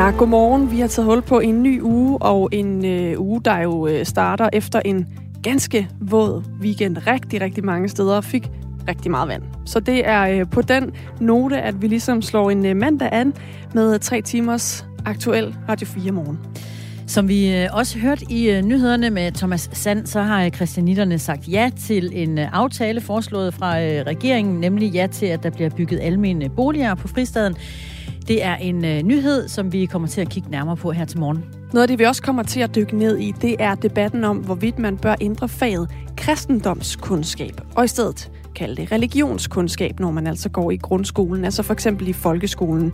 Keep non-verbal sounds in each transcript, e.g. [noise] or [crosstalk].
Ja, godmorgen. Vi har taget hul på en ny uge, og en øh, uge, der jo øh, starter efter en ganske våd weekend. Rigtig, rigtig mange steder fik rigtig meget vand. Så det er øh, på den note, at vi ligesom slår en øh, mandag an med øh, tre timers aktuel Radio 4 morgen. Som vi øh, også hørte i øh, nyhederne med Thomas Sand, så har øh, Christianitterne sagt ja til en aftale foreslået fra regeringen, nemlig ja til, at der bliver bygget almene boliger på fristaden. Det er en øh, nyhed, som vi kommer til at kigge nærmere på her til morgen. Noget af det, vi også kommer til at dykke ned i, det er debatten om, hvorvidt man bør ændre faget kristendomskundskab, og i stedet kalde det religionskundskab, når man altså går i grundskolen, altså for eksempel i folkeskolen.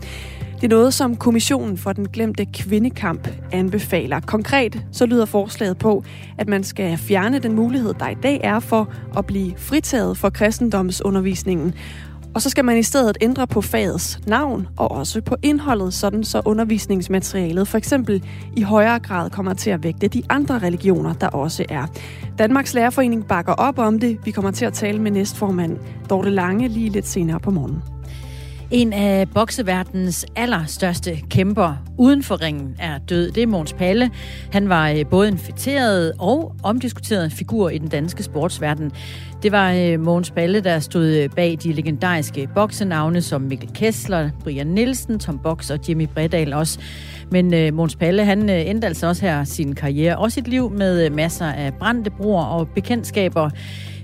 Det er noget, som Kommissionen for den glemte kvindekamp anbefaler. Konkret så lyder forslaget på, at man skal fjerne den mulighed, der i dag er for at blive fritaget for kristendomsundervisningen. Og så skal man i stedet ændre på fagets navn og også på indholdet, sådan så undervisningsmaterialet for eksempel i højere grad kommer til at vægte de andre religioner, der også er. Danmarks Lærerforening bakker op om det. Vi kommer til at tale med næstformand Dorte Lange lige lidt senere på morgen. En af bokseverdens allerstørste kæmper uden for ringen er død. Det er Måns Palle. Han var øh, både en fætteret og omdiskuteret figur i den danske sportsverden. Det var øh, Mogens Balle, Palle, der stod øh, bag de legendariske boksenavne som Mikkel Kessler, Brian Nielsen, Tom Box og Jimmy Bredal også. Men øh, Mogens Måns Palle, han endte altså også her sin karriere og sit liv med masser af brændte broer og bekendtskaber.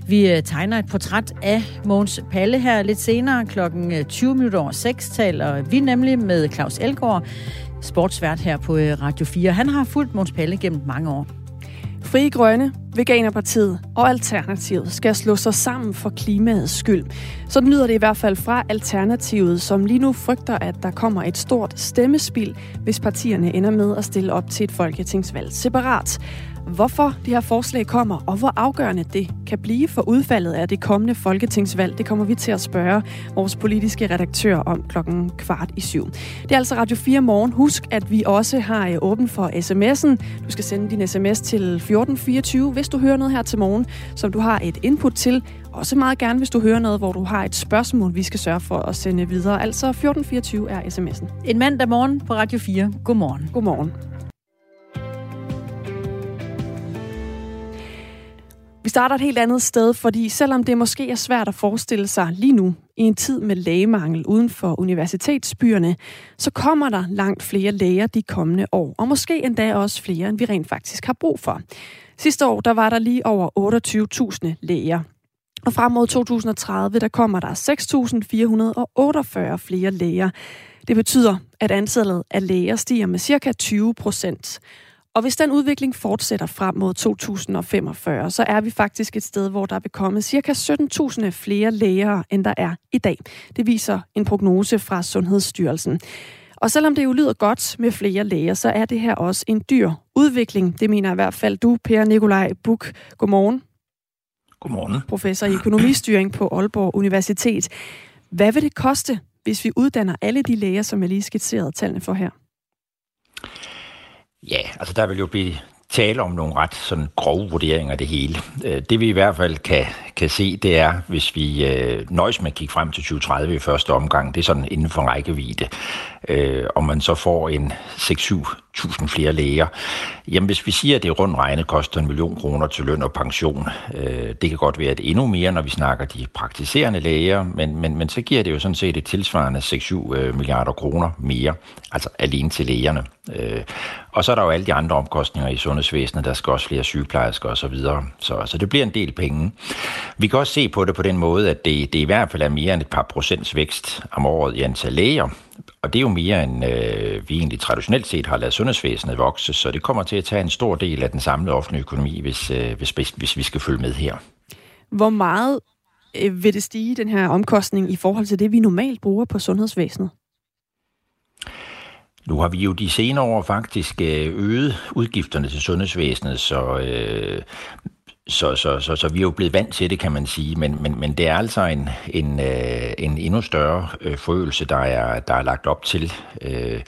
Vi øh, tegner et portræt af Måns Palle her lidt senere. Klokken 20 minutter over 6 taler vi nemlig med Claus Elgaard, sportsvært her på øh, Radio 4. Han har fulgt Måns Palle gennem mange år. Frie Grønne, Veganerpartiet og Alternativet skal slå sig sammen for klimaets skyld. Så lyder det i hvert fald fra Alternativet, som lige nu frygter, at der kommer et stort stemmespil, hvis partierne ender med at stille op til et folketingsvalg separat hvorfor det her forslag kommer, og hvor afgørende det kan blive for udfaldet af det kommende folketingsvalg. Det kommer vi til at spørge vores politiske redaktør om klokken kvart i syv. Det er altså Radio 4 morgen. Husk, at vi også har øh, åben for sms'en. Du skal sende din sms til 1424, hvis du hører noget her til morgen, som du har et input til. Også meget gerne, hvis du hører noget, hvor du har et spørgsmål, vi skal sørge for at sende videre. Altså 1424 er sms'en. En mandag morgen på Radio 4. Godmorgen. Godmorgen. Starter et helt andet sted, fordi selvom det måske er svært at forestille sig lige nu, i en tid med lægemangel uden for universitetsbyerne, så kommer der langt flere læger de kommende år, og måske endda også flere, end vi rent faktisk har brug for. Sidste år der var der lige over 28.000 læger. Og frem mod 2030, der kommer der 6.448 flere læger. Det betyder, at antallet af læger stiger med cirka 20 procent. Og hvis den udvikling fortsætter frem mod 2045, så er vi faktisk et sted, hvor der vil komme ca. 17.000 flere læger, end der er i dag. Det viser en prognose fra Sundhedsstyrelsen. Og selvom det jo lyder godt med flere læger, så er det her også en dyr udvikling. Det mener i hvert fald du, Per Nikolaj Buk. Godmorgen. Godmorgen. Professor i økonomistyring på Aalborg Universitet. Hvad vil det koste, hvis vi uddanner alle de læger, som jeg lige skitserede tallene for her? Ja, altså der vil jo blive tale om nogle ret sådan grove vurderinger af det hele. Øh, det vi i hvert fald kan, kan se, det er, hvis vi øh, nøjes med at kigge frem til 2030 i første omgang, det er sådan inden for rækkevidde, øh, og man så får en 6-7.000 flere læger. Jamen hvis vi siger, at det rundt regnet koster en million kroner til løn og pension, øh, det kan godt være, at endnu mere, når vi snakker de praktiserende læger, men, men, men så giver det jo sådan set et tilsvarende 6-7 øh, milliarder kroner mere, altså alene til lægerne. Øh, og så er der jo alle de andre omkostninger i sundhedsvæsenet, der skal også flere sygeplejersker osv., så, videre. så, så det bliver en del penge. Vi kan også se på det på den måde, at det, det i hvert fald er mere end et par procents vækst om året i antal læger, og det er jo mere end øh, vi egentlig traditionelt set har lavet sundhedsvæsenet vokse, så det kommer til at tage en stor del af den samlede offentlige økonomi, hvis, øh, hvis, hvis vi skal følge med her. Hvor meget øh, vil det stige, den her omkostning, i forhold til det, vi normalt bruger på sundhedsvæsenet? Nu har vi jo de senere år faktisk øh, øget udgifterne til sundhedsvæsenet, så, øh, så, så, så, så vi er jo blevet vant til det, kan man sige. Men, men, men det er altså en, en, øh, en endnu større øh, forøgelse, der er, der er lagt op til. Øh,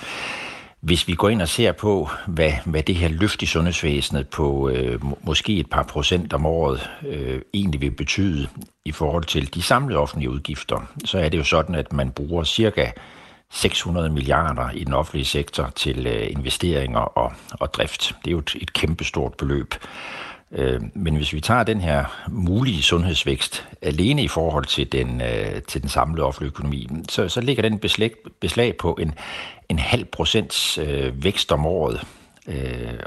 hvis vi går ind og ser på, hvad, hvad det her løft i sundhedsvæsenet på øh, måske et par procent om året øh, egentlig vil betyde i forhold til de samlede offentlige udgifter, så er det jo sådan, at man bruger cirka 600 milliarder i den offentlige sektor til øh, investeringer og, og drift. Det er jo et, et kæmpestort beløb. Øh, men hvis vi tager den her mulige sundhedsvækst alene i forhold til den, øh, til den samlede offentlige økonomi, så, så ligger den beslag, beslag på en, en halv procents øh, vækst om året. Øh,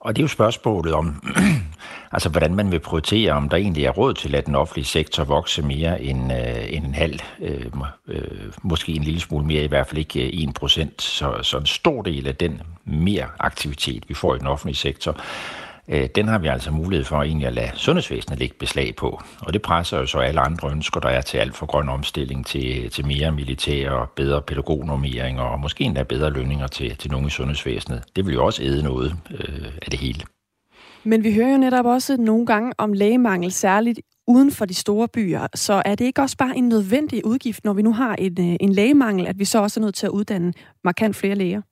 og det er jo spørgsmålet om, [clears throat] altså hvordan man vil prioritere, om der egentlig er råd til, at den offentlige sektor vokse mere end, øh, end en halv, øh, øh, måske en lille smule mere, i hvert fald ikke øh, 1 procent. Så, så en stor del af den mere aktivitet, vi får i den offentlige sektor, Øh, den har vi altså mulighed for egentlig at lade sundhedsvæsenet lægge beslag på. Og det presser jo så alle andre ønsker, der er til alt for grøn omstilling, til, til mere militær og bedre pædagognormering og måske endda bedre lønninger til, til nogle i sundhedsvæsenet. Det vil jo også æde noget øh, af det hele. Men vi hører jo netop også nogle gange om lægemangel, særligt uden for de store byer. Så er det ikke også bare en nødvendig udgift, når vi nu har en, øh, en lægemangel, at vi så også er nødt til at uddanne markant flere læger?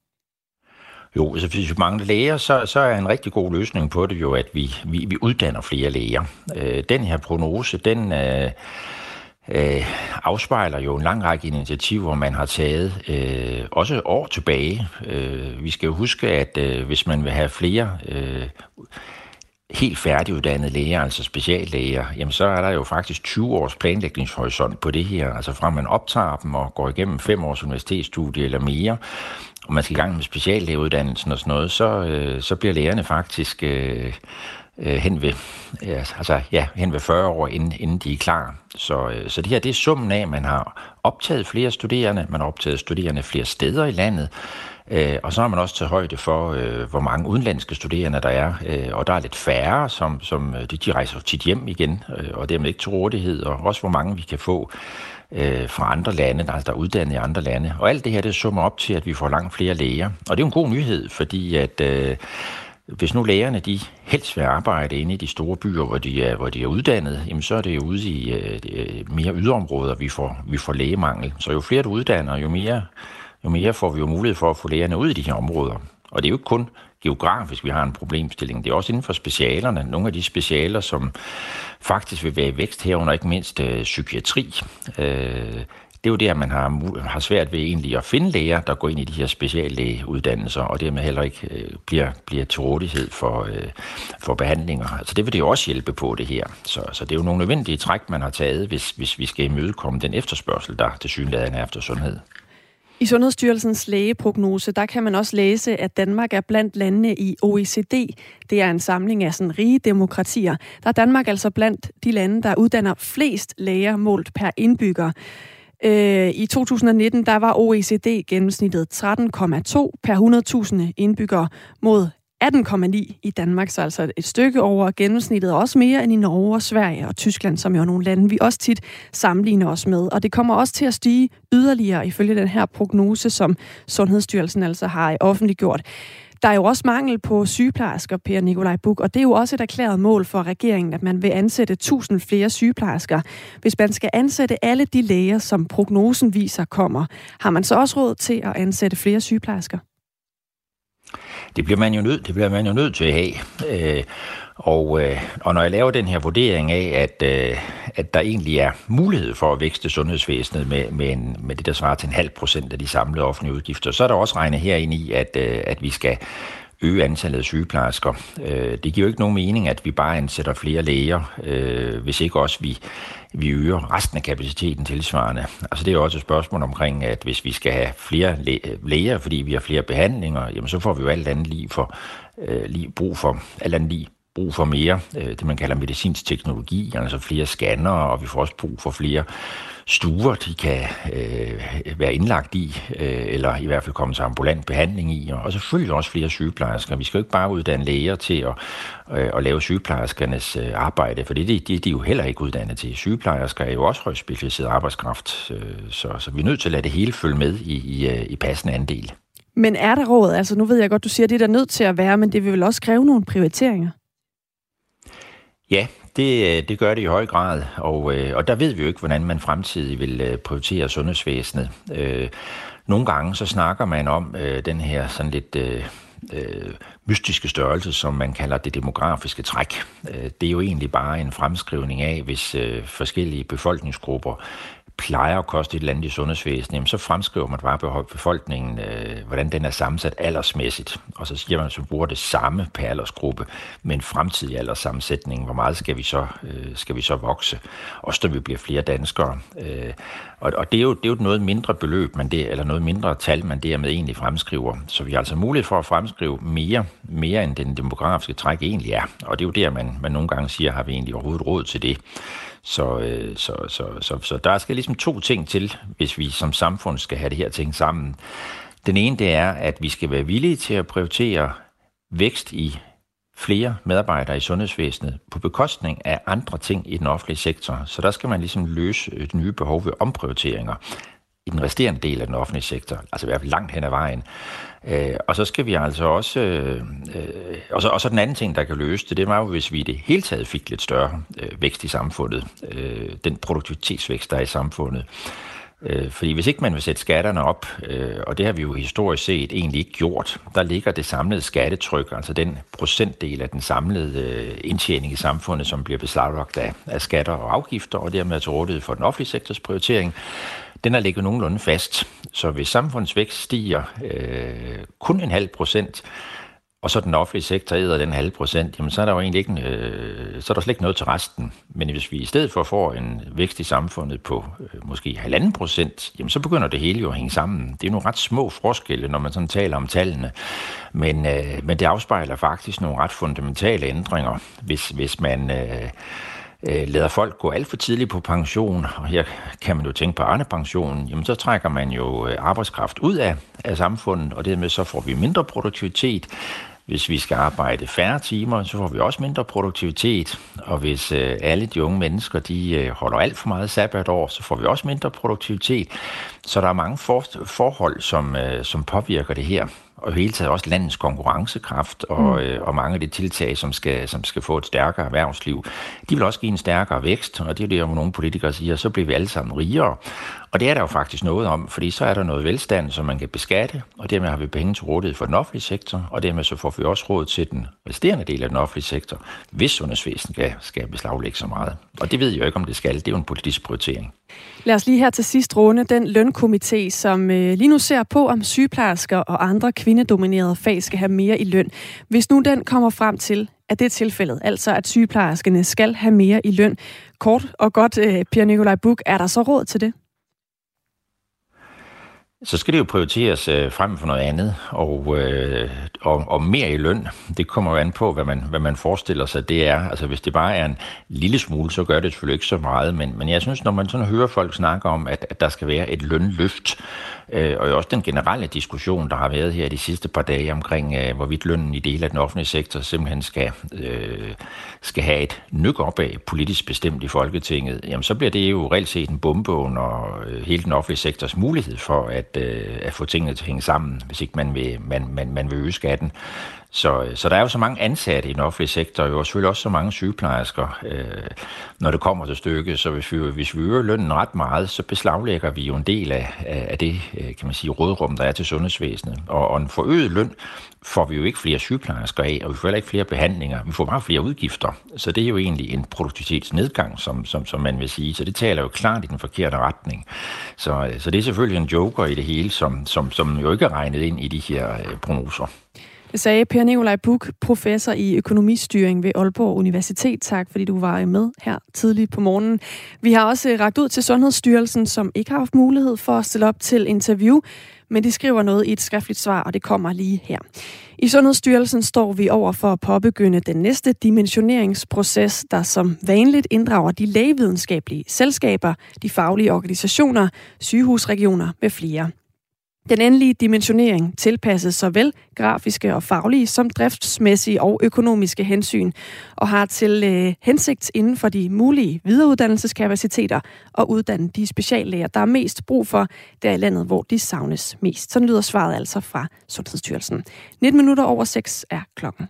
Jo, altså hvis vi mangler læger, så, så er en rigtig god løsning på det jo, at vi, vi, vi uddanner flere læger. Øh, den her prognose, den øh, øh, afspejler jo en lang række initiativer, man har taget, øh, også år tilbage. Øh, vi skal jo huske, at øh, hvis man vil have flere... Øh, helt færdiguddannede læger, altså speciallæger, jamen så er der jo faktisk 20 års planlægningshorisont på det her. Altså fra man optager dem og går igennem fem års universitetsstudie eller mere, og man skal i gang med speciallægeuddannelsen og sådan noget, så, øh, så bliver lægerne faktisk øh, øh, hen, ved, øh, altså, ja, hen ved 40 år, inden, inden de er klar. Så, øh, så det her det er summen af, at man har optaget flere studerende, man har optaget studerende flere steder i landet, øh, og så har man også taget højde for, øh, hvor mange udenlandske studerende der er, øh, og der er lidt færre, som, som øh, de, de rejser tit hjem igen, øh, og dermed ikke til rådighed, og også hvor mange vi kan få øh, fra andre lande, altså der er uddannet i andre lande. Og alt det her, det summer op til, at vi får langt flere læger. Og det er en god nyhed, fordi at... Øh, hvis nu lægerne de helst vil arbejde inde i de store byer, hvor de er, hvor de er uddannet, jamen så er det jo ude i øh, øh mere yderområder, vi får, vi får lægemangel. Så jo flere du uddanner, jo mere, jo mere får vi jo mulighed for at få lærerne ud i de her områder. Og det er jo ikke kun geografisk, vi har en problemstilling. Det er også inden for specialerne. Nogle af de specialer, som faktisk vil være i vækst herunder, ikke mindst øh, psykiatri. Øh, det er jo det, at man har, har svært ved egentlig at finde læger, der går ind i de her speciallægeuddannelser, og dermed heller ikke øh, bliver, bliver til rådighed for, øh, for behandlinger. Altså det vil det jo også hjælpe på det her. Så, så det er jo nogle nødvendige træk, man har taget, hvis, hvis vi skal imødekomme den efterspørgsel, der til synligheden er efter sundhed. I Sundhedsstyrelsens lægeprognose, der kan man også læse, at Danmark er blandt landene i OECD. Det er en samling af sådan rige demokratier. Der er Danmark altså blandt de lande, der uddanner flest læger målt per indbygger. Øh, I 2019 der var OECD gennemsnittet 13,2 per 100.000 indbyggere mod 18,9 i Danmark, så altså et stykke over gennemsnittet, og også mere end i Norge og Sverige og Tyskland, som jo er nogle lande, vi også tit sammenligner os med. Og det kommer også til at stige yderligere ifølge den her prognose, som Sundhedsstyrelsen altså har offentliggjort. Der er jo også mangel på sygeplejersker, Per Nikolaj Buk, og det er jo også et erklæret mål for regeringen, at man vil ansætte 1000 flere sygeplejersker. Hvis man skal ansætte alle de læger, som prognosen viser kommer, har man så også råd til at ansætte flere sygeplejersker? Det bliver man jo nødt, det bliver man jo nødt til at have. Øh, og, øh, og når jeg laver den her vurdering af, at, øh, at der egentlig er mulighed for at vækste sundhedsvæsenet med, med, en, med det, der svarer til en halv procent af de samlede offentlige udgifter, så er der også regnet herind i, at, øh, at vi skal øge antallet af sygeplejersker. Øh, det giver jo ikke nogen mening, at vi bare ansætter flere læger, øh, hvis ikke også vi, vi øger resten af kapaciteten tilsvarende. Altså det er jo også et spørgsmål omkring, at hvis vi skal have flere læger, fordi vi har flere behandlinger, jamen så får vi jo alt andet lige for øh, lige brug for alt andet lige brug for mere, øh, det man kalder medicinsk teknologi, altså flere scanner, og vi får også brug for flere stuer, de kan øh, være indlagt i, øh, eller i hvert fald komme til ambulant behandling i, og selvfølgelig også flere sygeplejersker. Vi skal jo ikke bare uddanne læger til at, øh, at lave sygeplejerskernes øh, arbejde, for det, det, det er de jo heller ikke uddannet til. Sygeplejersker er jo også højt specialiseret arbejdskraft, øh, så, så vi er nødt til at lade det hele følge med i, i, øh, i passende andel. Men er der råd? Altså nu ved jeg godt, du siger, at det er der nødt til at være, men det vil vel også kræve nogle prioriteringer? Ja, det, øh, det gør det i høj grad, og, øh, og der ved vi jo ikke, hvordan man fremtidig vil øh, prioritere sundhedsvæsenet. nogle gange så snakker man om den her sådan lidt øh, mystiske størrelse, som man kalder det demografiske træk. det er jo egentlig bare en fremskrivning af, hvis forskellige befolkningsgrupper plejer at koste et eller andet i sundhedsvæsenet, jamen, så fremskriver man bare befolkningen, øh, hvordan den er sammensat aldersmæssigt. Og så siger man, at man bruger det samme per aldersgruppe, men fremtidig alderssammensætning, hvor meget skal vi så, øh, skal vi så vokse, også når vi bliver flere danskere. Øh, og, og det, er jo, det er jo noget mindre beløb, man det, eller noget mindre tal, man dermed egentlig fremskriver. Så vi har altså mulighed for at fremskrive mere, mere end den demografiske træk egentlig er. Og det er jo der, man, man nogle gange siger, har vi egentlig overhovedet råd til det. Så, øh, så, så, så, så der skal ligesom to ting til, hvis vi som samfund skal have det her ting sammen. Den ene, det er, at vi skal være villige til at prioritere vækst i flere medarbejdere i sundhedsvæsenet på bekostning af andre ting i den offentlige sektor. Så der skal man ligesom løse et nye behov ved omprioriteringer i den resterende del af den offentlige sektor, altså i hvert fald langt hen ad vejen. Øh, og så skal vi altså også, øh, øh, og, så, og så den anden ting, der kan løse det, det var jo, hvis vi i det hele taget fik lidt større øh, vækst i samfundet, øh, den produktivitetsvækst, der er i samfundet. Øh, fordi hvis ikke man vil sætte skatterne op, øh, og det har vi jo historisk set egentlig ikke gjort, der ligger det samlede skattetryk, altså den procentdel af den samlede øh, indtjening i samfundet, som bliver beslaglagt af, af skatter og afgifter, og dermed til rådighed for den offentlige sektors prioritering, den har ligget nogenlunde fast. Så hvis samfundsvækst stiger øh, kun en halv procent, og så den offentlige sektor æder den halve procent, jamen så er der jo egentlig ikke, øh, så er der slet ikke noget til resten. Men hvis vi i stedet for får en vækst i samfundet på øh, måske halvanden procent, jamen så begynder det hele jo at hænge sammen. Det er nogle ret små forskelle, når man sådan taler om tallene. Men, øh, men det afspejler faktisk nogle ret fundamentale ændringer, hvis, hvis man... Øh, øh, lader folk gå alt for tidligt på pension, og her kan man jo tænke på Arne-pensionen, jamen så trækker man jo øh, arbejdskraft ud af, af samfundet, og dermed så får vi mindre produktivitet. Hvis vi skal arbejde færre timer, så får vi også mindre produktivitet. Og hvis øh, alle de unge mennesker de øh, holder alt for meget sabbatår, så får vi også mindre produktivitet. Så der er mange for, forhold, som, øh, som påvirker det her og hele taget også landets konkurrencekraft og, mm. øh, og mange af de tiltag, som skal, som skal få et stærkere erhvervsliv, de vil også give en stærkere vækst, og det er det, nogle politikere siger, så bliver vi alle sammen rigere. Og det er der jo faktisk noget om, fordi så er der noget velstand, som man kan beskatte, og dermed har vi penge til rådighed for den offentlige sektor, og dermed så får vi også råd til den resterende del af den offentlige sektor, hvis sundhedsvæsen skal, skal beslaglægge så meget. Og det ved jeg jo ikke, om det skal. Det er jo en politisk prioritering. Lad os lige her til sidst runde den lønkomité, som øh, lige nu ser på, om sygeplejersker og andre kvindedominerede fag skal have mere i løn. Hvis nu den kommer frem til, at det er tilfældet, altså at sygeplejerskerne skal have mere i løn, kort og godt, øh, Per Nikolaj Buk, er der så råd til det? Så skal det jo prioriteres øh, frem for noget andet, og, øh, og, og mere i løn. Det kommer jo an på, hvad man, hvad man forestiller sig, det er. Altså hvis det bare er en lille smule, så gør det selvfølgelig ikke så meget, men, men jeg synes, når man sådan hører folk snakke om, at, at der skal være et lønløft, øh, og også den generelle diskussion, der har været her de sidste par dage omkring, øh, hvorvidt lønnen i dele af den offentlige sektor simpelthen skal, øh, skal have et nyk op af politisk bestemt i Folketinget, jamen så bliver det jo reelt set en bombe under øh, hele den offentlige sektors mulighed for at at, øh, at få tingene til at hænge sammen, hvis ikke man vil, man, man, man vil øge skatten. Så, øh, så der er jo så mange ansatte i den offentlige sektor, og selvfølgelig også så mange sygeplejersker, øh, når det kommer til stykket. Så hvis vi, hvis vi øger lønnen ret meget, så beslaglægger vi jo en del af, af det, øh, kan man sige, rådrum, der er til sundhedsvæsenet. Og, og en forøget løn får vi jo ikke flere sygeplejersker af, og vi får heller ikke flere behandlinger. Vi får bare flere udgifter. Så det er jo egentlig en produktivitetsnedgang, som, som, som man vil sige. Så det taler jo klart i den forkerte retning. Så, øh, så det er selvfølgelig en joker i det hele, som, som, som jo ikke er regnet ind i de her øh, prognoser. Sagde Per Nikolaj Buk, professor i økonomistyring ved Aalborg Universitet. Tak, fordi du var med her tidligt på morgenen. Vi har også øh, ragt ud til Sundhedsstyrelsen, som ikke har haft mulighed for at stille op til interview, men de skriver noget i et skriftligt svar, og det kommer lige her. I Sundhedsstyrelsen står vi over for at påbegynde den næste dimensioneringsproces, der som vanligt inddrager de lægevidenskabelige selskaber, de faglige organisationer, sygehusregioner med flere. Den endelige dimensionering tilpasses såvel grafiske og faglige som driftsmæssige og økonomiske hensyn, og har til øh, hensigt inden for de mulige videreuddannelseskapaciteter at uddanne de speciallæger, der er mest brug for der i landet, hvor de savnes mest. Sådan lyder svaret altså fra Sundhedsstyrelsen. 19 minutter over 6 er klokken.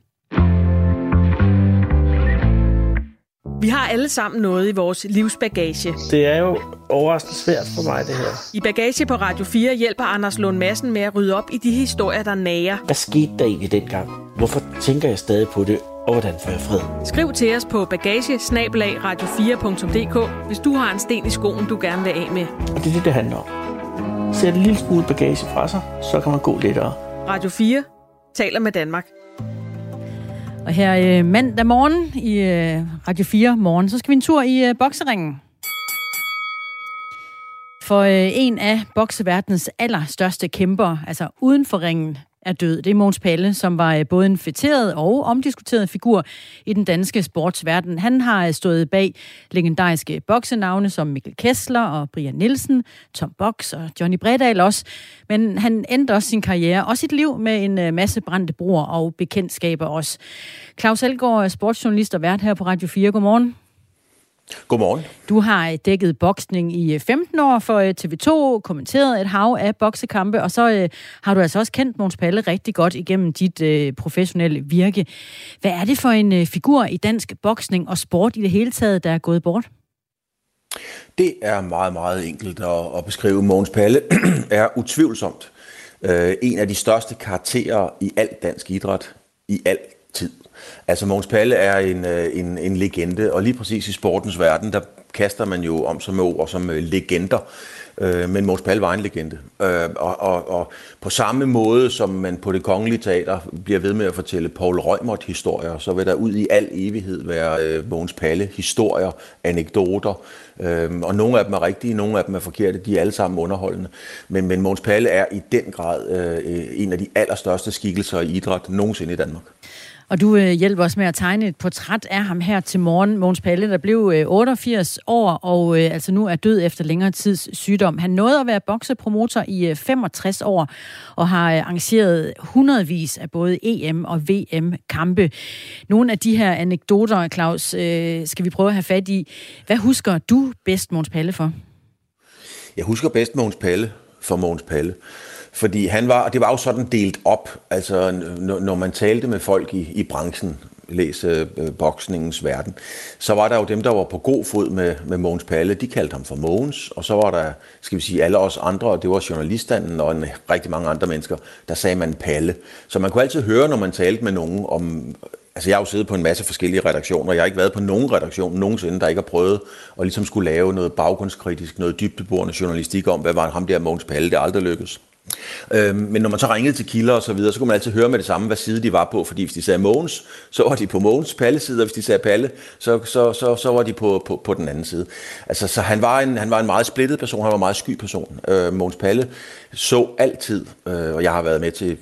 Vi har alle sammen noget i vores livsbagage. Det er jo overraskende svært for mig, det her. I Bagage på Radio 4 hjælper Anders Lund Madsen med at rydde op i de historier, der nager. Hvad skete der egentlig dengang? Hvorfor tænker jeg stadig på det? Og hvordan får jeg fred? Skriv til os på bagage radio4.dk, hvis du har en sten i skoen, du gerne vil af med. Og det er det, det handler om. Sæt en lille smule bagage fra sig, så kan man gå lettere. Radio 4 taler med Danmark. Og her øh, mandag morgen i øh, Radio 4 morgen, så skal vi en tur i øh, bokseringen. For øh, en af bokseverdens allerstørste kæmper, altså uden for ringen, er død. Det er Måns Palle, som var øh, både en fætteret og omdiskuteret figur i den danske sportsverden. Han har øh, stået bag legendariske boksenavne som Mikkel Kessler og Brian Nielsen, Tom Box og Johnny Bredal også. Men han endte også sin karriere og sit liv med en øh, masse brændte broer og bekendtskaber også. Claus Elgaard, sportsjournalist og vært her på Radio 4. Godmorgen. Godmorgen. Du har dækket boksning i 15 år for øh, TV2, kommenteret et hav af boksekampe, og så øh, har du altså også kendt Måns Palle rigtig godt igennem dit øh, professionelle virke. Hvad er det for en øh, figur i dansk boksning og sport i det hele taget, der er gået bort? Det er meget, meget enkelt at, at beskrive. Måns Palle [clears throat] er utvivlsomt øh, en af de største karakterer i al dansk idræt i al tid. Altså Måns Palle er en, øh, en, en legende, og lige præcis i sportens verden, der kaster man jo om som ord som øh, legender. Øh, men Måns Palle var en legende. Øh, og, og, og på samme måde, som man på det kongelige teater bliver ved med at fortælle Paul Reumert-historier, så vil der ud i al evighed være øh, Måns Palle-historier, anekdoter, og nogle af dem er rigtige, nogle af dem er forkerte, de er alle sammen underholdende. Men, men Måns Palle er i den grad øh, en af de allerstørste skikkelser i idræt nogensinde i Danmark. Og du øh, hjælper os med at tegne et portræt af ham her til morgen. Mogens Palle, der blev øh, 88 år og øh, altså nu er død efter længere tids sygdom. Han nåede at være boksepromotor i øh, 65 år og har øh, arrangeret hundredvis af både EM og VM-kampe. Nogle af de her anekdoter, Claus, øh, skal vi prøve at have fat i. Hvad husker du bedst, Mogens Palle, for? Jeg husker bedst Mogens Palle for Mogens Palle. Fordi han var, det var jo sådan delt op, altså når man talte med folk i, i branchen, læse øh, boksningens verden, så var der jo dem, der var på god fod med, med Mogens Palle, de kaldte ham for Mogens, og så var der, skal vi sige, alle os andre, og det var journalistanden og en, rigtig mange andre mennesker, der sagde man Palle. Så man kunne altid høre, når man talte med nogen om, altså jeg har jo siddet på en masse forskellige redaktioner, jeg har ikke været på nogen redaktion nogensinde, der ikke har prøvet at ligesom skulle lave noget baggrundskritisk, noget dybdeborende journalistik om, hvad var ham der Mogens Palle, det aldrig lykkedes. Øh, men når man så ringede til kilder og så videre, så kunne man altid høre med det samme, hvad side de var på, fordi hvis de sagde Mogens, så var de på Mogens Palle side, og hvis de sagde Palle, så, så, så, så var de på, på, på den anden side. Altså, så han var, en, han var en meget splittet person, han var en meget sky person. Øh, Mogens Palle så altid, øh, og jeg har været med til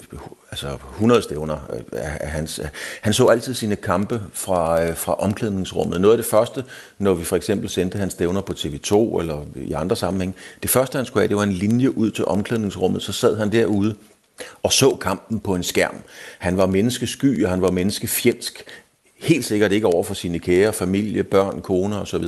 altså 100 stævner øh, hans. Øh, han så altid sine kampe fra, øh, fra omklædningsrummet. Noget af det første, når vi for eksempel sendte hans stævner på TV2 eller i andre sammenhæng, det første han skulle have, det var en linje ud til omklædningsrummet, så sad han derude og så kampen på en skærm. Han var menneskesky, og han var menneskefjendsk. Helt sikkert ikke over for sine kære, familie, børn, koner osv.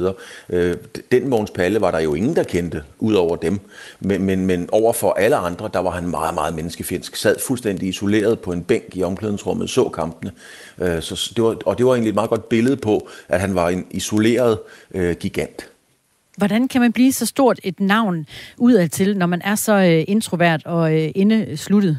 Øh, den Måns Palle var der jo ingen, der kendte, ud over dem. Men, men, men over for alle andre, der var han meget, meget menneskefjendsk. Sad fuldstændig isoleret på en bænk i omklædningsrummet, så kampene. Øh, så det var, og det var egentlig et meget godt billede på, at han var en isoleret øh, gigant. Hvordan kan man blive så stort et navn udadtil, når man er så øh, introvert og øh, indesluttet?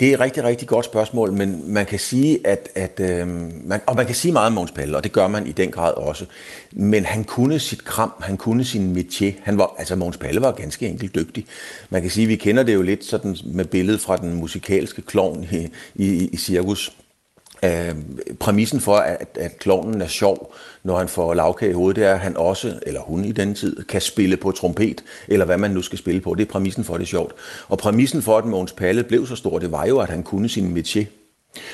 Det er et rigtig, rigtig godt spørgsmål, men man kan sige, at, at øh, man, og man kan sige meget om Måns Palle, og det gør man i den grad også. Men han kunne sit kram, han kunne sin métier. Han var, altså Måns Palle var ganske enkelt dygtig. Man kan sige, vi kender det jo lidt sådan med billedet fra den musikalske klovn i, i, i cirkus. Øh, præmissen for, at, at klovnen er sjov, når han får lavkage i hovedet, det er, at han også, eller hun i den tid, kan spille på trompet, eller hvad man nu skal spille på. Det er præmissen for, at det er sjovt. Og præmissen for, at Måns Palle blev så stor, det var jo, at han kunne sin métier.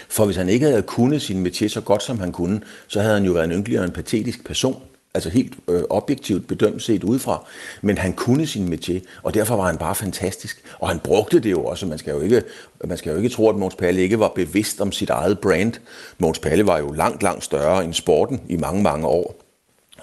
For hvis han ikke havde kunnet sin métier så godt, som han kunne, så havde han jo været en ynkelig og en patetisk person altså helt øh, objektivt bedømt set udefra, men han kunne sin métier, og derfor var han bare fantastisk. Og han brugte det jo også. Man skal jo ikke, man skal jo ikke tro, at Måns Palle ikke var bevidst om sit eget brand. Måns Palle var jo langt, langt større end sporten i mange, mange år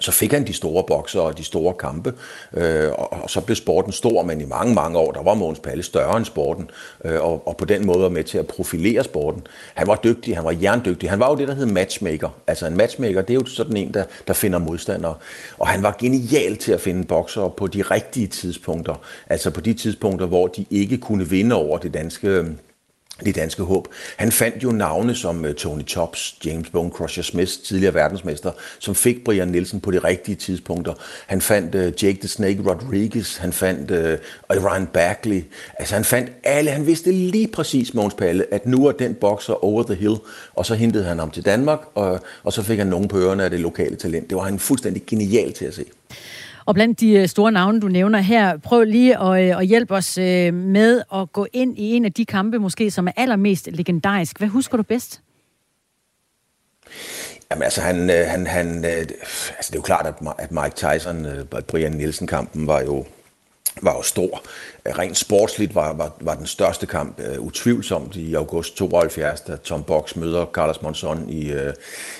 så fik han de store bokser og de store kampe, øh, og, og så blev sporten stor, men i mange, mange år, der var Måns Palle større end sporten, øh, og, og på den måde var med til at profilere sporten. Han var dygtig, han var jerndygtig, han var jo det, der hed matchmaker. Altså en matchmaker, det er jo sådan en, der, der finder modstandere, og han var genial til at finde bokser på de rigtige tidspunkter, altså på de tidspunkter, hvor de ikke kunne vinde over det danske øhm, det danske håb. Han fandt jo navne som øh, Tony Tops, James Bone Crusher Smith, tidligere verdensmester, som fik Brian Nielsen på de rigtige tidspunkter. Han fandt uh, Jake the Snake Rodriguez, han fandt uh, Ryan Bagley. Altså han fandt alle, han vidste lige præcis, Måns Palle, at nu er den bokser over the hill, og så hentede han ham til Danmark, og, og så fik han nogen på ørerne af det lokale talent. Det var han fuldstændig genial til at se. Og blandt de øh, store navne, du nævner her, prøv lige at, øh, at hjælpe os øh, med at gå ind i en af de kampe, måske som er allermest legendarisk. Hvad husker du bedst? Jamen altså, han, han, han, altså det er jo klart, at Mike Tyson, Brian Nielsen-kampen var jo, var jo stor. Rent sportsligt var, var, var den største kamp uh, utvivlsomt i august 72, da Tom Box møder Carlos Monzon i, uh,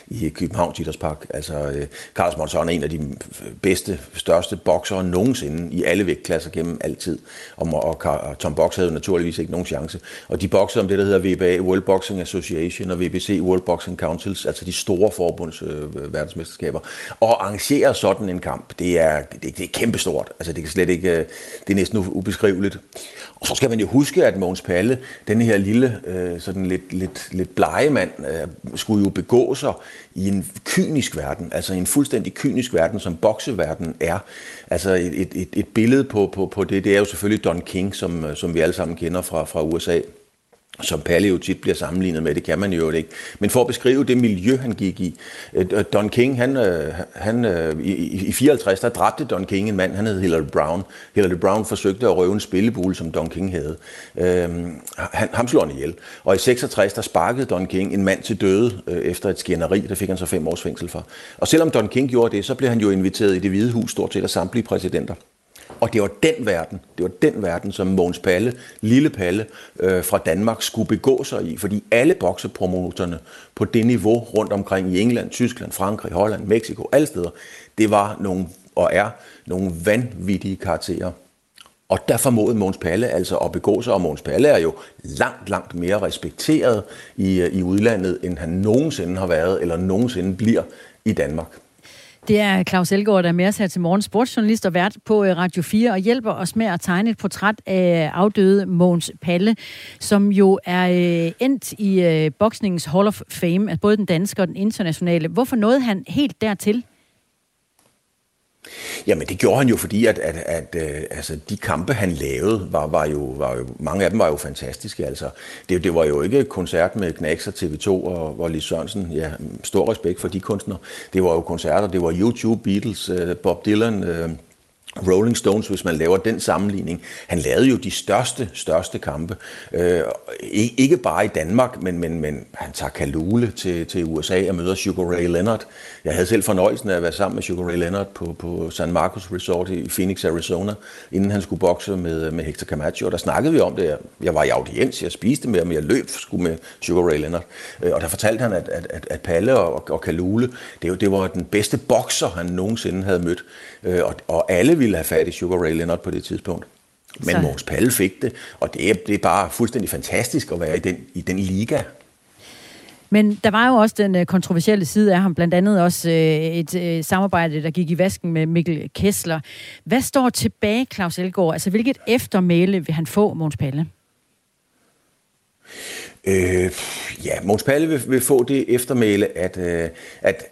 i Københavns Idrætspark. Altså, uh, Carlos Monzon er en af de bedste, største boksere nogensinde i alle vægtklasser gennem altid. Og, og, og Tom Box havde jo naturligvis ikke nogen chance. Og de boksede om det, der hedder WBA, World Boxing Association, og WBC, World Boxing Councils, altså de store forbunds uh, verdensmesterskaber. Og arrangere sådan en kamp, det er, det, det er kæmpestort. Altså, det, kan slet ikke, det er næsten ubeskriveligt. Og så skal man jo huske, at Mogens Palle, den her lille, øh, sådan lidt, lidt, lidt blege mand, øh, skulle jo begå sig i en kynisk verden, altså en fuldstændig kynisk verden, som bokseverden er. Altså et, et, et billede på, på, på det, det er jo selvfølgelig Don King, som, øh, som vi alle sammen kender fra, fra USA som Palle jo tit bliver sammenlignet med, det kan man jo ikke. Men for at beskrive det miljø, han gik i. Øh, Don King, han, øh, han øh, i, i 54, der dræbte Don King en mand, han hed Hillary Brown. Hillary Brown forsøgte at røve en spillebule, som Don King havde. Øhm, han, ham slog han ihjel. Og i 66, der sparkede Don King en mand til døde efter et skænderi, der fik han så fem års fængsel for. Og selvom Don King gjorde det, så blev han jo inviteret i det hvide hus stort set af samtlige præsidenter. Og det var den verden, det var den verden, som Mogens Palle, lille Palle øh, fra Danmark skulle begå sig i. Fordi alle boksepromoterne på det niveau rundt omkring i England, Tyskland, Frankrig, Holland, Mexico, alle steder, det var nogle, og er nogle vanvittige karakterer. Og der formåede Måns Palle altså at begå sig, og Måns Palle er jo langt, langt mere respekteret i, øh, i udlandet, end han nogensinde har været, eller nogensinde bliver i Danmark. Det er Claus Elgaard, der er med os her til morgen, sportsjournalist og vært på øh, Radio 4, og hjælper os med at tegne et portræt af afdøde Måns Palle, som jo er øh, endt i øh, boksningens Hall of Fame, altså både den danske og den internationale. Hvorfor nåede han helt dertil? Jamen det gjorde han jo, fordi at, at, at øh, altså, de kampe, han lavede, var, var, jo, var jo, mange af dem var jo fantastiske. Altså, det, det var jo ikke koncert med Knacks og TV2 og, og Lis Sørensen. Ja, stor respekt for de kunstnere. Det var jo koncerter, det var YouTube, Beatles, øh, Bob Dylan, øh, Rolling Stones, hvis man laver den sammenligning. Han lavede jo de største, største kampe. Øh, ikke bare i Danmark, men, men, men han tager Kalule til, til USA og møder Sugar Ray Leonard. Jeg havde selv fornøjelsen af at være sammen med Sugar Ray Leonard på, på San Marcos Resort i Phoenix, Arizona, inden han skulle bokse med, med Hector Camacho. Og der snakkede vi om det. Jeg var i audiens, jeg spiste med ham, jeg løb skulle med Sugar Ray Leonard. Øh, og der fortalte han, at, at, at, at Palle og, og Kalule, det, det var den bedste bokser, han nogensinde havde mødt. Øh, og, og alle ville have fat i Sugar Ray Leonard på det tidspunkt. Men så. Måns Palle fik det, og det er, det er bare fuldstændig fantastisk at være i den, i den liga. Men der var jo også den øh, kontroversielle side af ham, blandt andet også øh, et øh, samarbejde, der gik i vasken med Mikkel Kessler. Hvad står tilbage, Claus Elgaard? Altså, hvilket eftermæle vil han få, Måns Palle? Øh, ja, Måns Palle vil, vil få det eftermæle, at, øh, at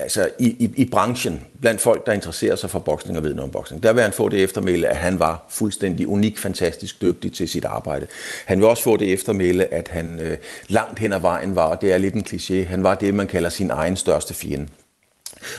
altså i, i, i branchen, blandt folk, der interesserer sig for boksning og ved noget om boksning, der vil han få det eftermæle, at han var fuldstændig unik, fantastisk dygtig til sit arbejde. Han vil også få det eftermæle, at han øh, langt hen ad vejen var, og det er lidt en kliché, han var det, man kalder sin egen største fjende.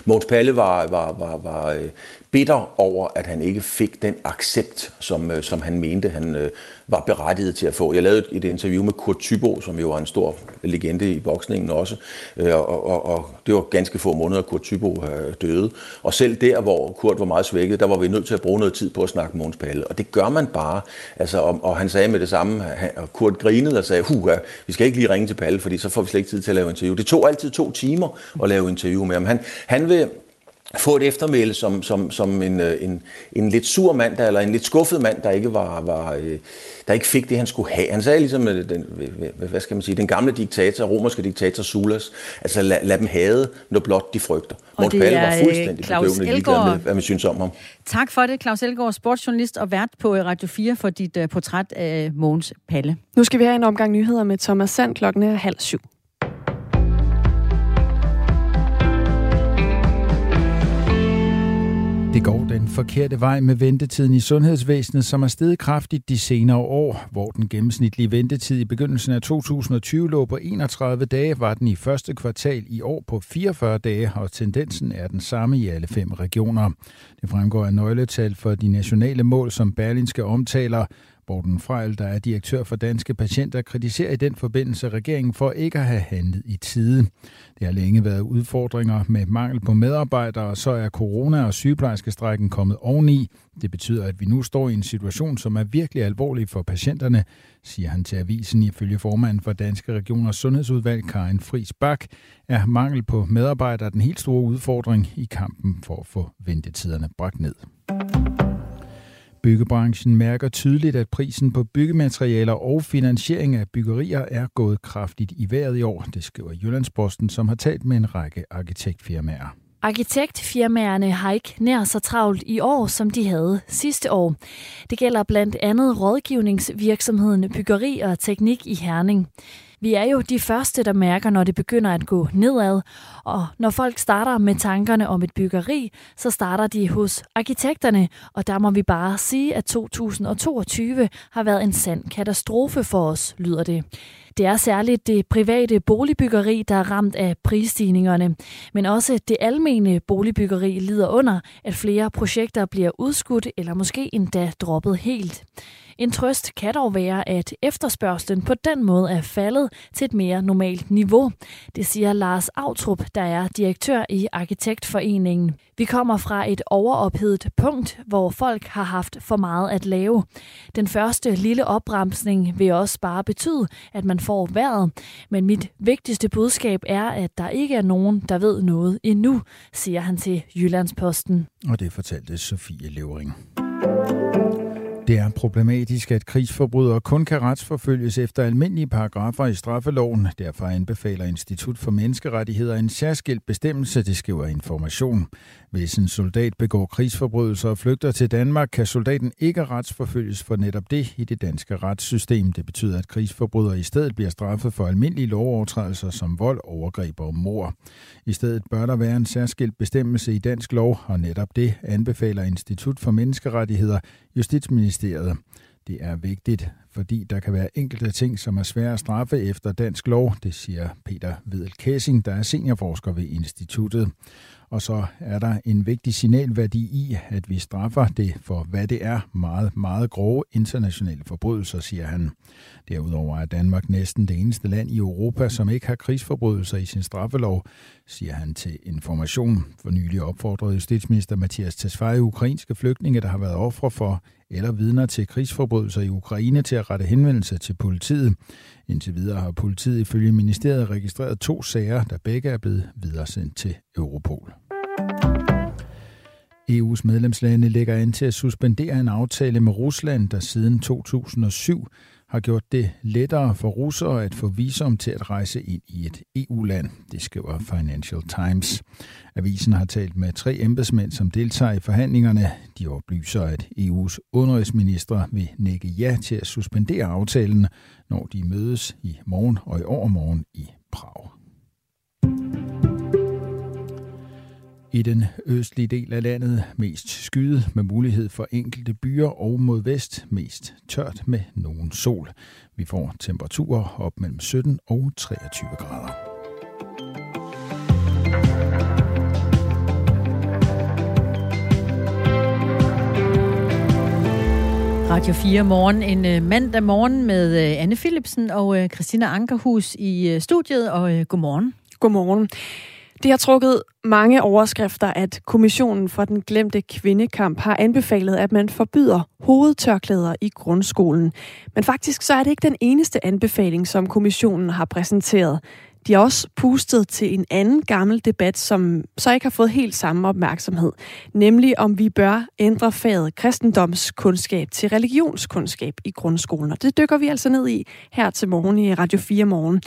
Mogens Palle var, var, var, var øh, bitter over, at han ikke fik den accept, som, øh, som han mente, han øh, var berettiget til at få. Jeg lavede et interview med Kurt Thybo, som jo var en stor legende i boksningen også, øh, og, og, og det var ganske få måneder, Kurt Thybo døde. Og selv der, hvor Kurt var meget svækket, der var vi nødt til at bruge noget tid på at snakke med Mogens Palle. Og det gør man bare. Altså, og, og han sagde med det samme, og Kurt grinede og sagde, huha, vi skal ikke lige ringe til Palle, fordi så får vi slet ikke tid til at lave interview. Det tog altid to timer at lave interview med ham. Han, han vil få et eftermæle som, som, som en, øh, en, en lidt sur mand, der, eller en lidt skuffet mand, der ikke var, var øh, der ikke fik det, han skulle have. Han sagde ligesom, øh, den, hvad skal man sige, den gamle diktator, romerske diktator Sulas, altså lad, lad dem have, når blot de frygter. Det er var fuldstændig Claus Elgaard. med, hvad man synes om ham. Tak for det, Claus Elgaard, sportsjournalist og vært på Radio 4 for dit uh, portræt af Mogens Palle. Nu skal vi have en omgang nyheder med Thomas Sand klokken er halv syv. Det går den forkerte vej med ventetiden i sundhedsvæsenet, som er steget kraftigt de senere år. Hvor den gennemsnitlige ventetid i begyndelsen af 2020 lå på 31 dage, var den i første kvartal i år på 44 dage, og tendensen er den samme i alle fem regioner. Det fremgår af nøgletal for de nationale mål, som Berlinske omtaler. Morten Frejl, der er direktør for Danske Patienter, kritiserer i den forbindelse regeringen for ikke at have handlet i tide. Det har længe været udfordringer med mangel på medarbejdere, og så er corona- og sygeplejerskestrækken kommet oveni. Det betyder, at vi nu står i en situation, som er virkelig alvorlig for patienterne, siger han til avisen ifølge formanden for Danske Regioners Sundhedsudvalg, Karin Friis Bak, er mangel på medarbejdere den helt store udfordring i kampen for at få ventetiderne bragt ned. Byggebranchen mærker tydeligt, at prisen på byggematerialer og finansiering af byggerier er gået kraftigt i vejret i år, det skriver Jyllandsposten, som har talt med en række arkitektfirmaer. Arkitektfirmaerne har ikke nær så travlt i år, som de havde sidste år. Det gælder blandt andet rådgivningsvirksomheden Byggeri og Teknik i Herning. Vi er jo de første, der mærker, når det begynder at gå nedad, og når folk starter med tankerne om et byggeri, så starter de hos arkitekterne, og der må vi bare sige, at 2022 har været en sand katastrofe for os, lyder det. Det er særligt det private boligbyggeri, der er ramt af prisstigningerne, men også det almene boligbyggeri lider under, at flere projekter bliver udskudt eller måske endda droppet helt. En trøst kan dog være, at efterspørgselen på den måde er faldet til et mere normalt niveau. Det siger Lars Autrup, der er direktør i Arkitektforeningen. Vi kommer fra et overophedet punkt, hvor folk har haft for meget at lave. Den første lille opbremsning vil også bare betyde, at man får vejret. Men mit vigtigste budskab er, at der ikke er nogen, der ved noget endnu, siger han til Jyllandsposten. Og det fortalte Sofie Levering. Det er problematisk, at krigsforbrydere kun kan retsforfølges efter almindelige paragrafer i straffeloven. Derfor anbefaler Institut for Menneskerettigheder en særskilt bestemmelse, det skriver information. Hvis en soldat begår krigsforbrydelser og flygter til Danmark, kan soldaten ikke retsforfølges for netop det i det danske retssystem. Det betyder, at krigsforbrydere i stedet bliver straffet for almindelige lovovertrædelser som vold, overgreb og mor. I stedet bør der være en særskilt bestemmelse i dansk lov, og netop det anbefaler Institut for Menneskerettigheder Justitsministeriet. Det er vigtigt, fordi der kan være enkelte ting, som er svære at straffe efter dansk lov, det siger Peter Vedel Kessing, der er seniorforsker ved instituttet. Og så er der en vigtig signalværdi i, at vi straffer det for, hvad det er, meget, meget grove internationale forbrydelser, siger han. Derudover er Danmark næsten det eneste land i Europa, som ikke har krigsforbrydelser i sin straffelov, siger han til Information. For nylig opfordrede justitsminister Mathias Tesfaye ukrainske flygtninge, der har været ofre for eller vidner til krigsforbrydelser i Ukraine til at rette henvendelse til politiet. Indtil videre har politiet ifølge ministeriet registreret to sager, der begge er blevet videresendt til Europol. EU's medlemslande lægger an til at suspendere en aftale med Rusland, der siden 2007 har gjort det lettere for russere at få visum til at rejse ind i et EU-land, det skriver Financial Times. Avisen har talt med tre embedsmænd, som deltager i forhandlingerne. De oplyser, at EU's udenrigsminister vil nikke ja til at suspendere aftalen, når de mødes i morgen og i overmorgen i Prag. I den østlige del af landet mest skyet med mulighed for enkelte byer og mod vest mest tørt med nogen sol. Vi får temperaturer op mellem 17 og 23 grader. Radio 4 morgen, en uh, mandag morgen med uh, Anne Philipsen og uh, Christina Ankerhus i studiet, og godmorgen. Godmorgen. Det har trukket mange overskrifter, at Kommissionen for den glemte kvindekamp har anbefalet, at man forbyder hovedtørklæder i grundskolen. Men faktisk så er det ikke den eneste anbefaling, som kommissionen har præsenteret. De har også pustet til en anden gammel debat, som så ikke har fået helt samme opmærksomhed, nemlig om vi bør ændre faget kristendomskundskab til religionskundskab i grundskolen. Og det dykker vi altså ned i her til morgen i Radio 4 morgen.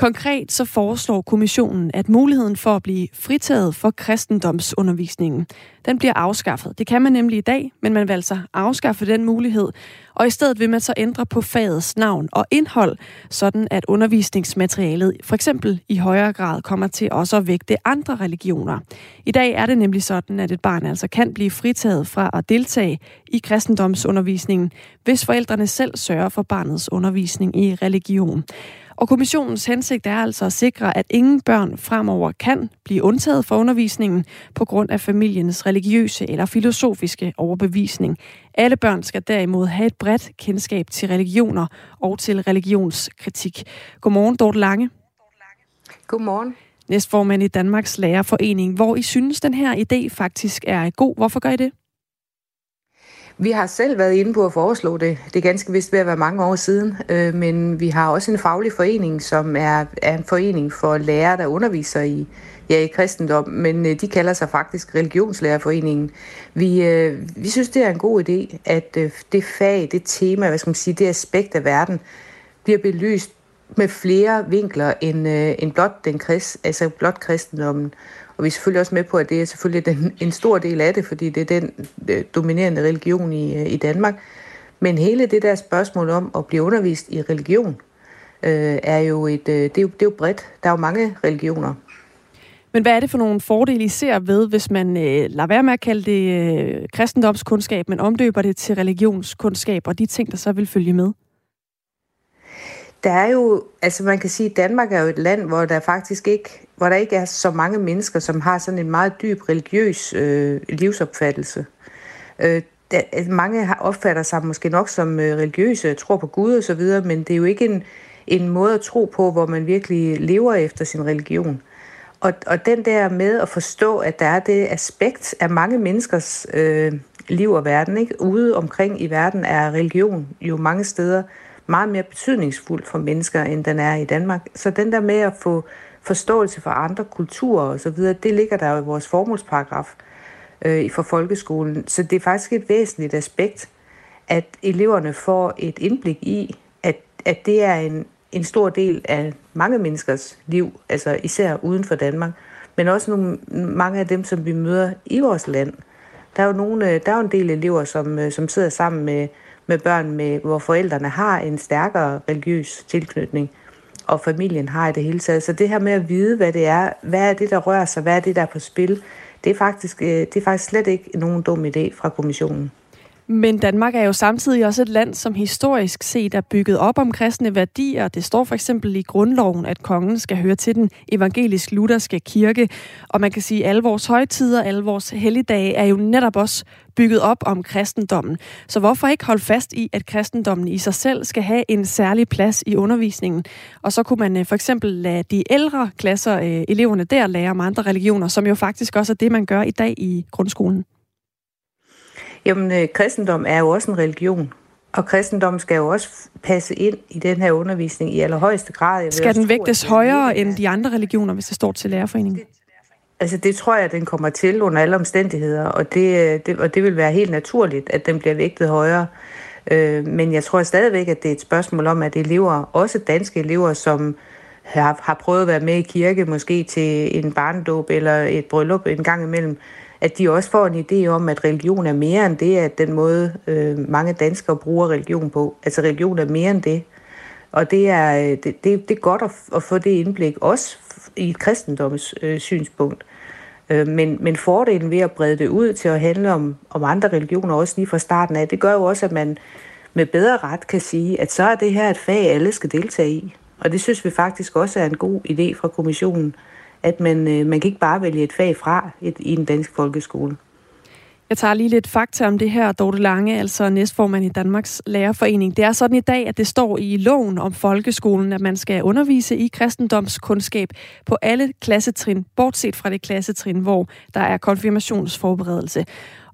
Konkret så foreslår kommissionen, at muligheden for at blive fritaget for kristendomsundervisningen, den bliver afskaffet. Det kan man nemlig i dag, men man vil altså afskaffe den mulighed, og i stedet vil man så ændre på fagets navn og indhold, sådan at undervisningsmaterialet for eksempel i højere grad kommer til også at vægte andre religioner. I dag er det nemlig sådan, at et barn altså kan blive fritaget fra at deltage i kristendomsundervisningen, hvis forældrene selv sørger for barnets undervisning i religion. Og kommissionens hensigt er altså at sikre, at ingen børn fremover kan blive undtaget fra undervisningen på grund af familiens religiøse eller filosofiske overbevisning. Alle børn skal derimod have et bredt kendskab til religioner og til religionskritik. Godmorgen, Dorte Lange. Godmorgen. Næstformand i Danmarks Lærerforening, hvor I synes, den her idé faktisk er god. Hvorfor gør I det? Vi har selv været inde på at foreslå det. Det er ganske vist ved at være mange år siden, øh, men vi har også en faglig forening, som er, er en forening for lærere, der underviser i, ja, i kristendom, men øh, de kalder sig faktisk Religionslærerforeningen. Vi, øh, vi synes, det er en god idé, at øh, det fag, det tema, hvad skal man sige, det aspekt af verden, bliver belyst med flere vinkler end, øh, end blot, den krist, altså blot kristendommen. Og vi er selvfølgelig også med på, at det er selvfølgelig den, en stor del af det, fordi det er den øh, dominerende religion i, øh, i Danmark. Men hele det der spørgsmål om at blive undervist i religion, øh, er jo et, øh, det, er jo, det er jo bredt. Der er jo mange religioner. Men hvad er det for nogle fordele, I ser ved, hvis man øh, lader være med at kalde det øh, kristendomskundskab, men omdøber det til religionskundskab og de ting, der så vil følge med? Der er jo, altså man kan sige, at Danmark er jo et land, hvor der faktisk ikke, hvor der ikke er så mange mennesker, som har sådan en meget dyb religiøs øh, livsopfattelse. Øh, der, altså mange har, opfatter sig måske nok som øh, religiøse, tror på Gud og så videre, men det er jo ikke en, en måde at tro på, hvor man virkelig lever efter sin religion. Og, og den der med at forstå, at der er det aspekt af mange menneskers øh, liv og verden, ikke? ude omkring i verden er religion jo mange steder meget mere betydningsfuld for mennesker, end den er i Danmark. Så den der med at få forståelse for andre kulturer og så videre, det ligger der jo i vores formålsparagraf øh, for folkeskolen. Så det er faktisk et væsentligt aspekt, at eleverne får et indblik i, at, at det er en, en stor del af mange menneskers liv, altså især uden for Danmark, men også nogle, mange af dem, som vi møder i vores land. Der er jo, nogle, øh, der er jo en del elever, som, øh, som sidder sammen med med børn, med, hvor forældrene har en stærkere religiøs tilknytning, og familien har i det hele taget. Så det her med at vide, hvad det er, hvad er det, der rører sig, hvad er det, der er på spil, det er faktisk, øh, det er faktisk slet ikke nogen dum idé fra kommissionen. Men Danmark er jo samtidig også et land, som historisk set er bygget op om kristne værdier. Det står for eksempel i grundloven, at kongen skal høre til den evangelisk-lutherske kirke. Og man kan sige, at alle vores højtider, alle vores helligdage er jo netop også bygget op om kristendommen. Så hvorfor ikke holde fast i, at kristendommen i sig selv skal have en særlig plads i undervisningen? Og så kunne man øh, for eksempel lade de ældre klasser, øh, eleverne der, lære om andre religioner, som jo faktisk også er det, man gør i dag i grundskolen. Jamen, øh, kristendom er jo også en religion. Og kristendom skal jo også passe ind i den her undervisning i allerhøjeste grad. Jeg skal den vægtes højere end de andre religioner, hvis det står til lærerforeningen? Altså det tror jeg, at den kommer til under alle omstændigheder, og det, øh, det, og det vil være helt naturligt, at den bliver vægtet højere. Øh, men jeg tror stadigvæk, at det er et spørgsmål om, at elever, også danske elever, som har, har prøvet at være med i kirke, måske til en barndåb eller et bryllup en gang imellem, at de også får en idé om, at religion er mere end det, at den måde øh, mange danskere bruger religion på. Altså religion er mere end det. Og det er, øh, det, det, det er godt at, at få det indblik, også i et kristendoms øh, synspunkt. Øh, men, men fordelen ved at brede det ud til at handle om, om andre religioner, også lige fra starten af, det gør jo også, at man med bedre ret kan sige, at så er det her et fag, alle skal deltage i. Og det synes vi faktisk også er en god idé fra kommissionen at man, øh, man kan ikke bare vælge et fag fra et, i en dansk folkeskole. Jeg tager lige lidt fakta om det her, Dorte Lange, altså næstformand i Danmarks Lærerforening. Det er sådan i dag, at det står i loven om folkeskolen, at man skal undervise i kristendomskundskab på alle klassetrin, bortset fra det klassetrin, hvor der er konfirmationsforberedelse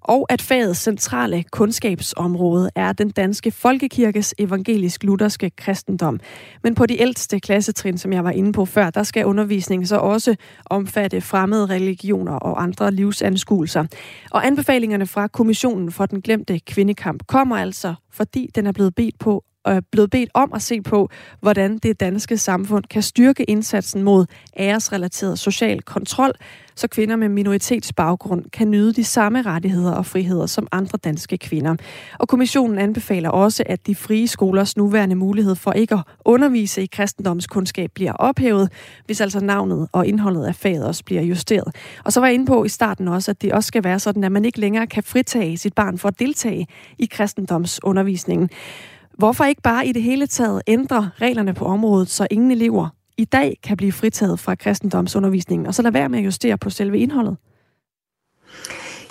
og at fagets centrale kundskabsområde er den danske folkekirkes evangelisk-lutherske kristendom. Men på de ældste klassetrin, som jeg var inde på før, der skal undervisningen så også omfatte fremmede religioner og andre livsanskuelser. Og anbefalingerne fra Kommissionen for den glemte kvindekamp kommer altså, fordi den er blevet bedt på er blevet bedt om at se på, hvordan det danske samfund kan styrke indsatsen mod æresrelateret social kontrol, så kvinder med minoritetsbaggrund kan nyde de samme rettigheder og friheder som andre danske kvinder. Og kommissionen anbefaler også, at de frie skolers nuværende mulighed for ikke at undervise i kristendomskundskab bliver ophævet, hvis altså navnet og indholdet af faget også bliver justeret. Og så var jeg inde på i starten også, at det også skal være sådan, at man ikke længere kan fritage sit barn for at deltage i kristendomsundervisningen. Hvorfor ikke bare i det hele taget ændre reglerne på området, så ingen elever i dag kan blive fritaget fra kristendomsundervisningen, og så lade være med at justere på selve indholdet?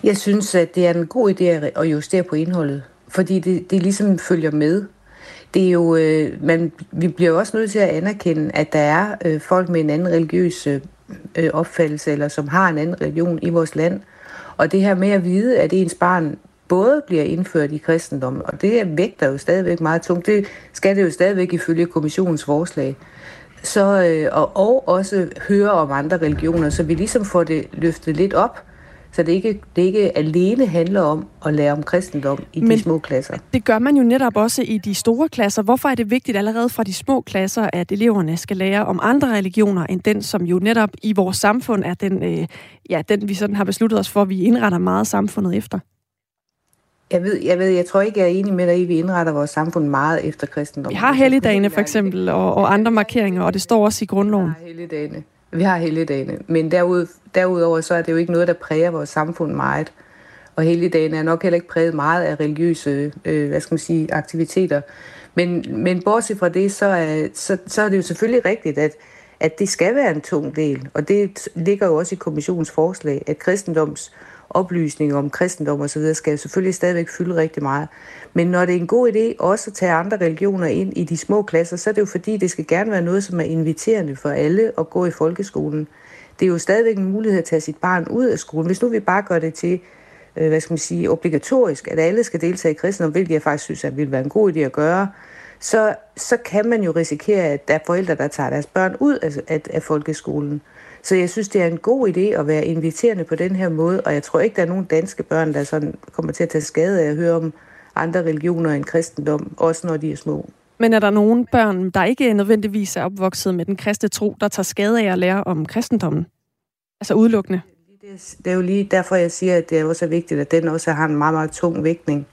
Jeg synes, at det er en god idé at justere på indholdet, fordi det, det ligesom følger med. Det er jo, øh, man, vi bliver jo også nødt til at anerkende, at der er øh, folk med en anden religiøs øh, øh opfattelse, eller som har en anden religion i vores land. Og det her med at vide, at ens barn både bliver indført i kristendommen, og det vægter jo stadigvæk meget tungt. Det skal det jo stadigvæk ifølge kommissionens forslag. Så, øh, og, og også høre om andre religioner, så vi ligesom får det løftet lidt op, så det ikke, det ikke alene handler om at lære om kristendom i Men de små klasser. det gør man jo netop også i de store klasser. Hvorfor er det vigtigt allerede fra de små klasser, at eleverne skal lære om andre religioner, end den, som jo netop i vores samfund er den, øh, ja, den vi sådan har besluttet os for, at vi indretter meget samfundet efter? Jeg ved, jeg ved, jeg tror ikke, jeg er enig med dig i, at vi indretter vores samfund meget efter kristendom. Vi har helligdagene for eksempel, og, og andre markeringer, og det står også i grundloven. Vi har helligdagene. Vi har helligdagene. Men derud, derudover så er det jo ikke noget, der præger vores samfund meget. Og helligdagene er nok heller ikke præget meget af religiøse øh, hvad skal man sige, aktiviteter. Men, men bortset fra det, så er, så, så er det jo selvfølgelig rigtigt, at, at det skal være en tung del. Og det ligger jo også i kommissionens forslag, at kristendoms oplysning om kristendom og så videre, skal selvfølgelig stadigvæk fylde rigtig meget. Men når det er en god idé også at tage andre religioner ind i de små klasser, så er det jo fordi, det skal gerne være noget, som er inviterende for alle at gå i folkeskolen. Det er jo stadigvæk en mulighed at tage sit barn ud af skolen. Hvis nu vi bare gør det til, øh, hvad skal man sige, obligatorisk, at alle skal deltage i kristendom, hvilket jeg faktisk synes, at ville være en god idé at gøre, så, så kan man jo risikere, at der er forældre, der tager deres børn ud af, af, af folkeskolen. Så jeg synes, det er en god idé at være inviterende på den her måde, og jeg tror ikke, der er nogen danske børn, der sådan kommer til at tage skade af at høre om andre religioner end kristendom, også når de er små. Men er der nogen børn, der ikke nødvendigvis er opvokset med den kristne tro, der tager skade af at lære om kristendommen? Altså udelukkende? Det er jo lige derfor, jeg siger, at det er også vigtigt, at den også har en meget, meget tung vægtning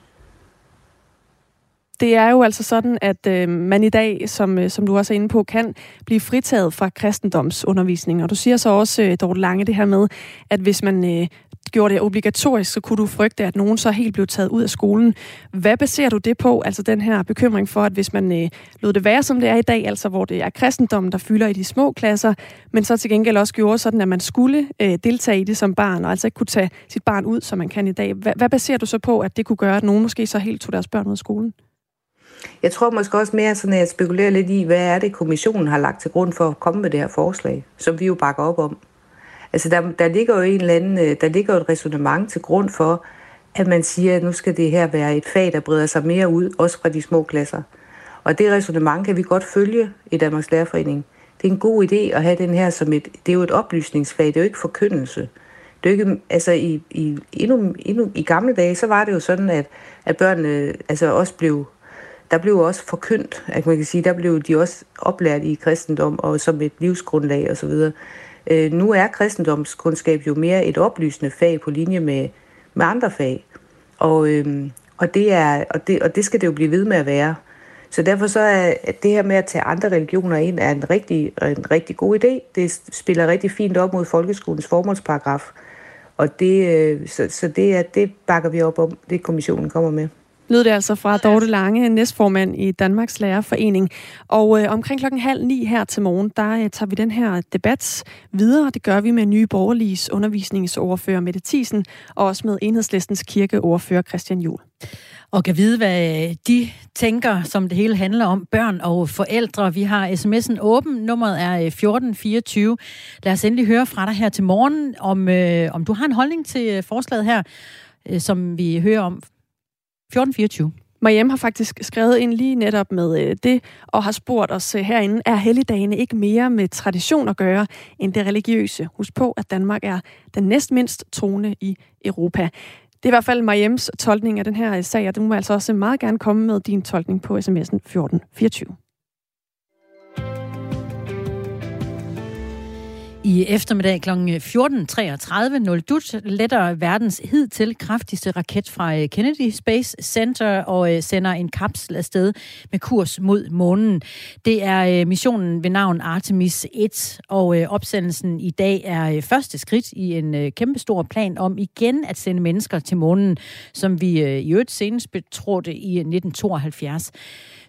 det er jo altså sådan, at øh, man i dag, som, øh, som du også er inde på, kan blive fritaget fra kristendomsundervisning. Og du siger så også, øh, Dorte Lange, det her med, at hvis man øh, gjorde det obligatorisk, så kunne du frygte, at nogen så helt blev taget ud af skolen. Hvad baserer du det på, altså den her bekymring for, at hvis man øh, lod det være, som det er i dag, altså hvor det er kristendommen, der fylder i de små klasser, men så til gengæld også gjorde sådan, at man skulle øh, deltage i det som barn, og altså ikke kunne tage sit barn ud, som man kan i dag. Hvad, hvad baserer du så på, at det kunne gøre, at nogen måske så helt tog deres børn ud af skolen? Jeg tror måske også mere sådan, at jeg spekulerer lidt i, hvad er det, kommissionen har lagt til grund for at komme med det her forslag, som vi jo bakker op om. Altså der, der ligger jo en eller anden, øh, der ligger jo et resonemang til grund for, at man siger, at nu skal det her være et fag, der breder sig mere ud, også fra de små klasser. Og det resonemang kan vi godt følge i Danmarks Lærerforening. Det er en god idé at have den her som et, det er jo et oplysningsfag, det er jo ikke forkyndelse. Det er ikke, altså i, i, endnu, endnu, i gamle dage, så var det jo sådan, at, at børnene altså også blev der blev også forkyndt, at man kan sige, der blev de også oplært i kristendom og som et livsgrundlag osv. Øh, nu er kristendomskundskab jo mere et oplysende fag på linje med, med andre fag. Og, øh, og, det er, og, det, og det skal det jo blive ved med at være. Så derfor så er det her med at tage andre religioner ind er en rigtig, en rigtig god idé. Det spiller rigtig fint op mod folkeskolens formålsparagraf. Og det, øh, så, så det, er, det bakker vi op om, det kommissionen kommer med lød det altså fra Dorte Lange, næstformand i Danmarks Lærerforening. Og øh, omkring klokken halv ni her til morgen, der øh, tager vi den her debat videre. Det gør vi med nye borgerliges undervisningsoverfører Mette Thiesen, og også med enhedslistens kirkeoverfører Christian Juhl. Og kan vide, hvad de tænker, som det hele handler om, børn og forældre. Vi har sms'en åben. Nummeret er 1424. Øh, Lad os endelig høre fra dig her til morgen, om, øh, om du har en holdning til øh, forslaget her. øh, som vi hører om 1424. Mariam har faktisk skrevet ind lige netop med øh, det, og har spurgt os øh, herinde, er helligdagene ikke mere med tradition at gøre end det religiøse? Husk på, at Danmark er den næstmindst troende i Europa. Det er i hvert fald Mariams tolkning af den her øh, sag, og du må altså også meget gerne komme med din tolkning på sms'en 1424. I eftermiddag kl. 14.33 dut letter verdens hidtil kraftigste raket fra øh, Kennedy Space Center og øh, sender en kapsel afsted med kurs mod månen. Det er øh, missionen ved navn Artemis 1, og opsendelsen i dag er første skridt i en kæmpestor plan om igen at sende mennesker til månen, som vi i øvrigt senest betrådte i 1972.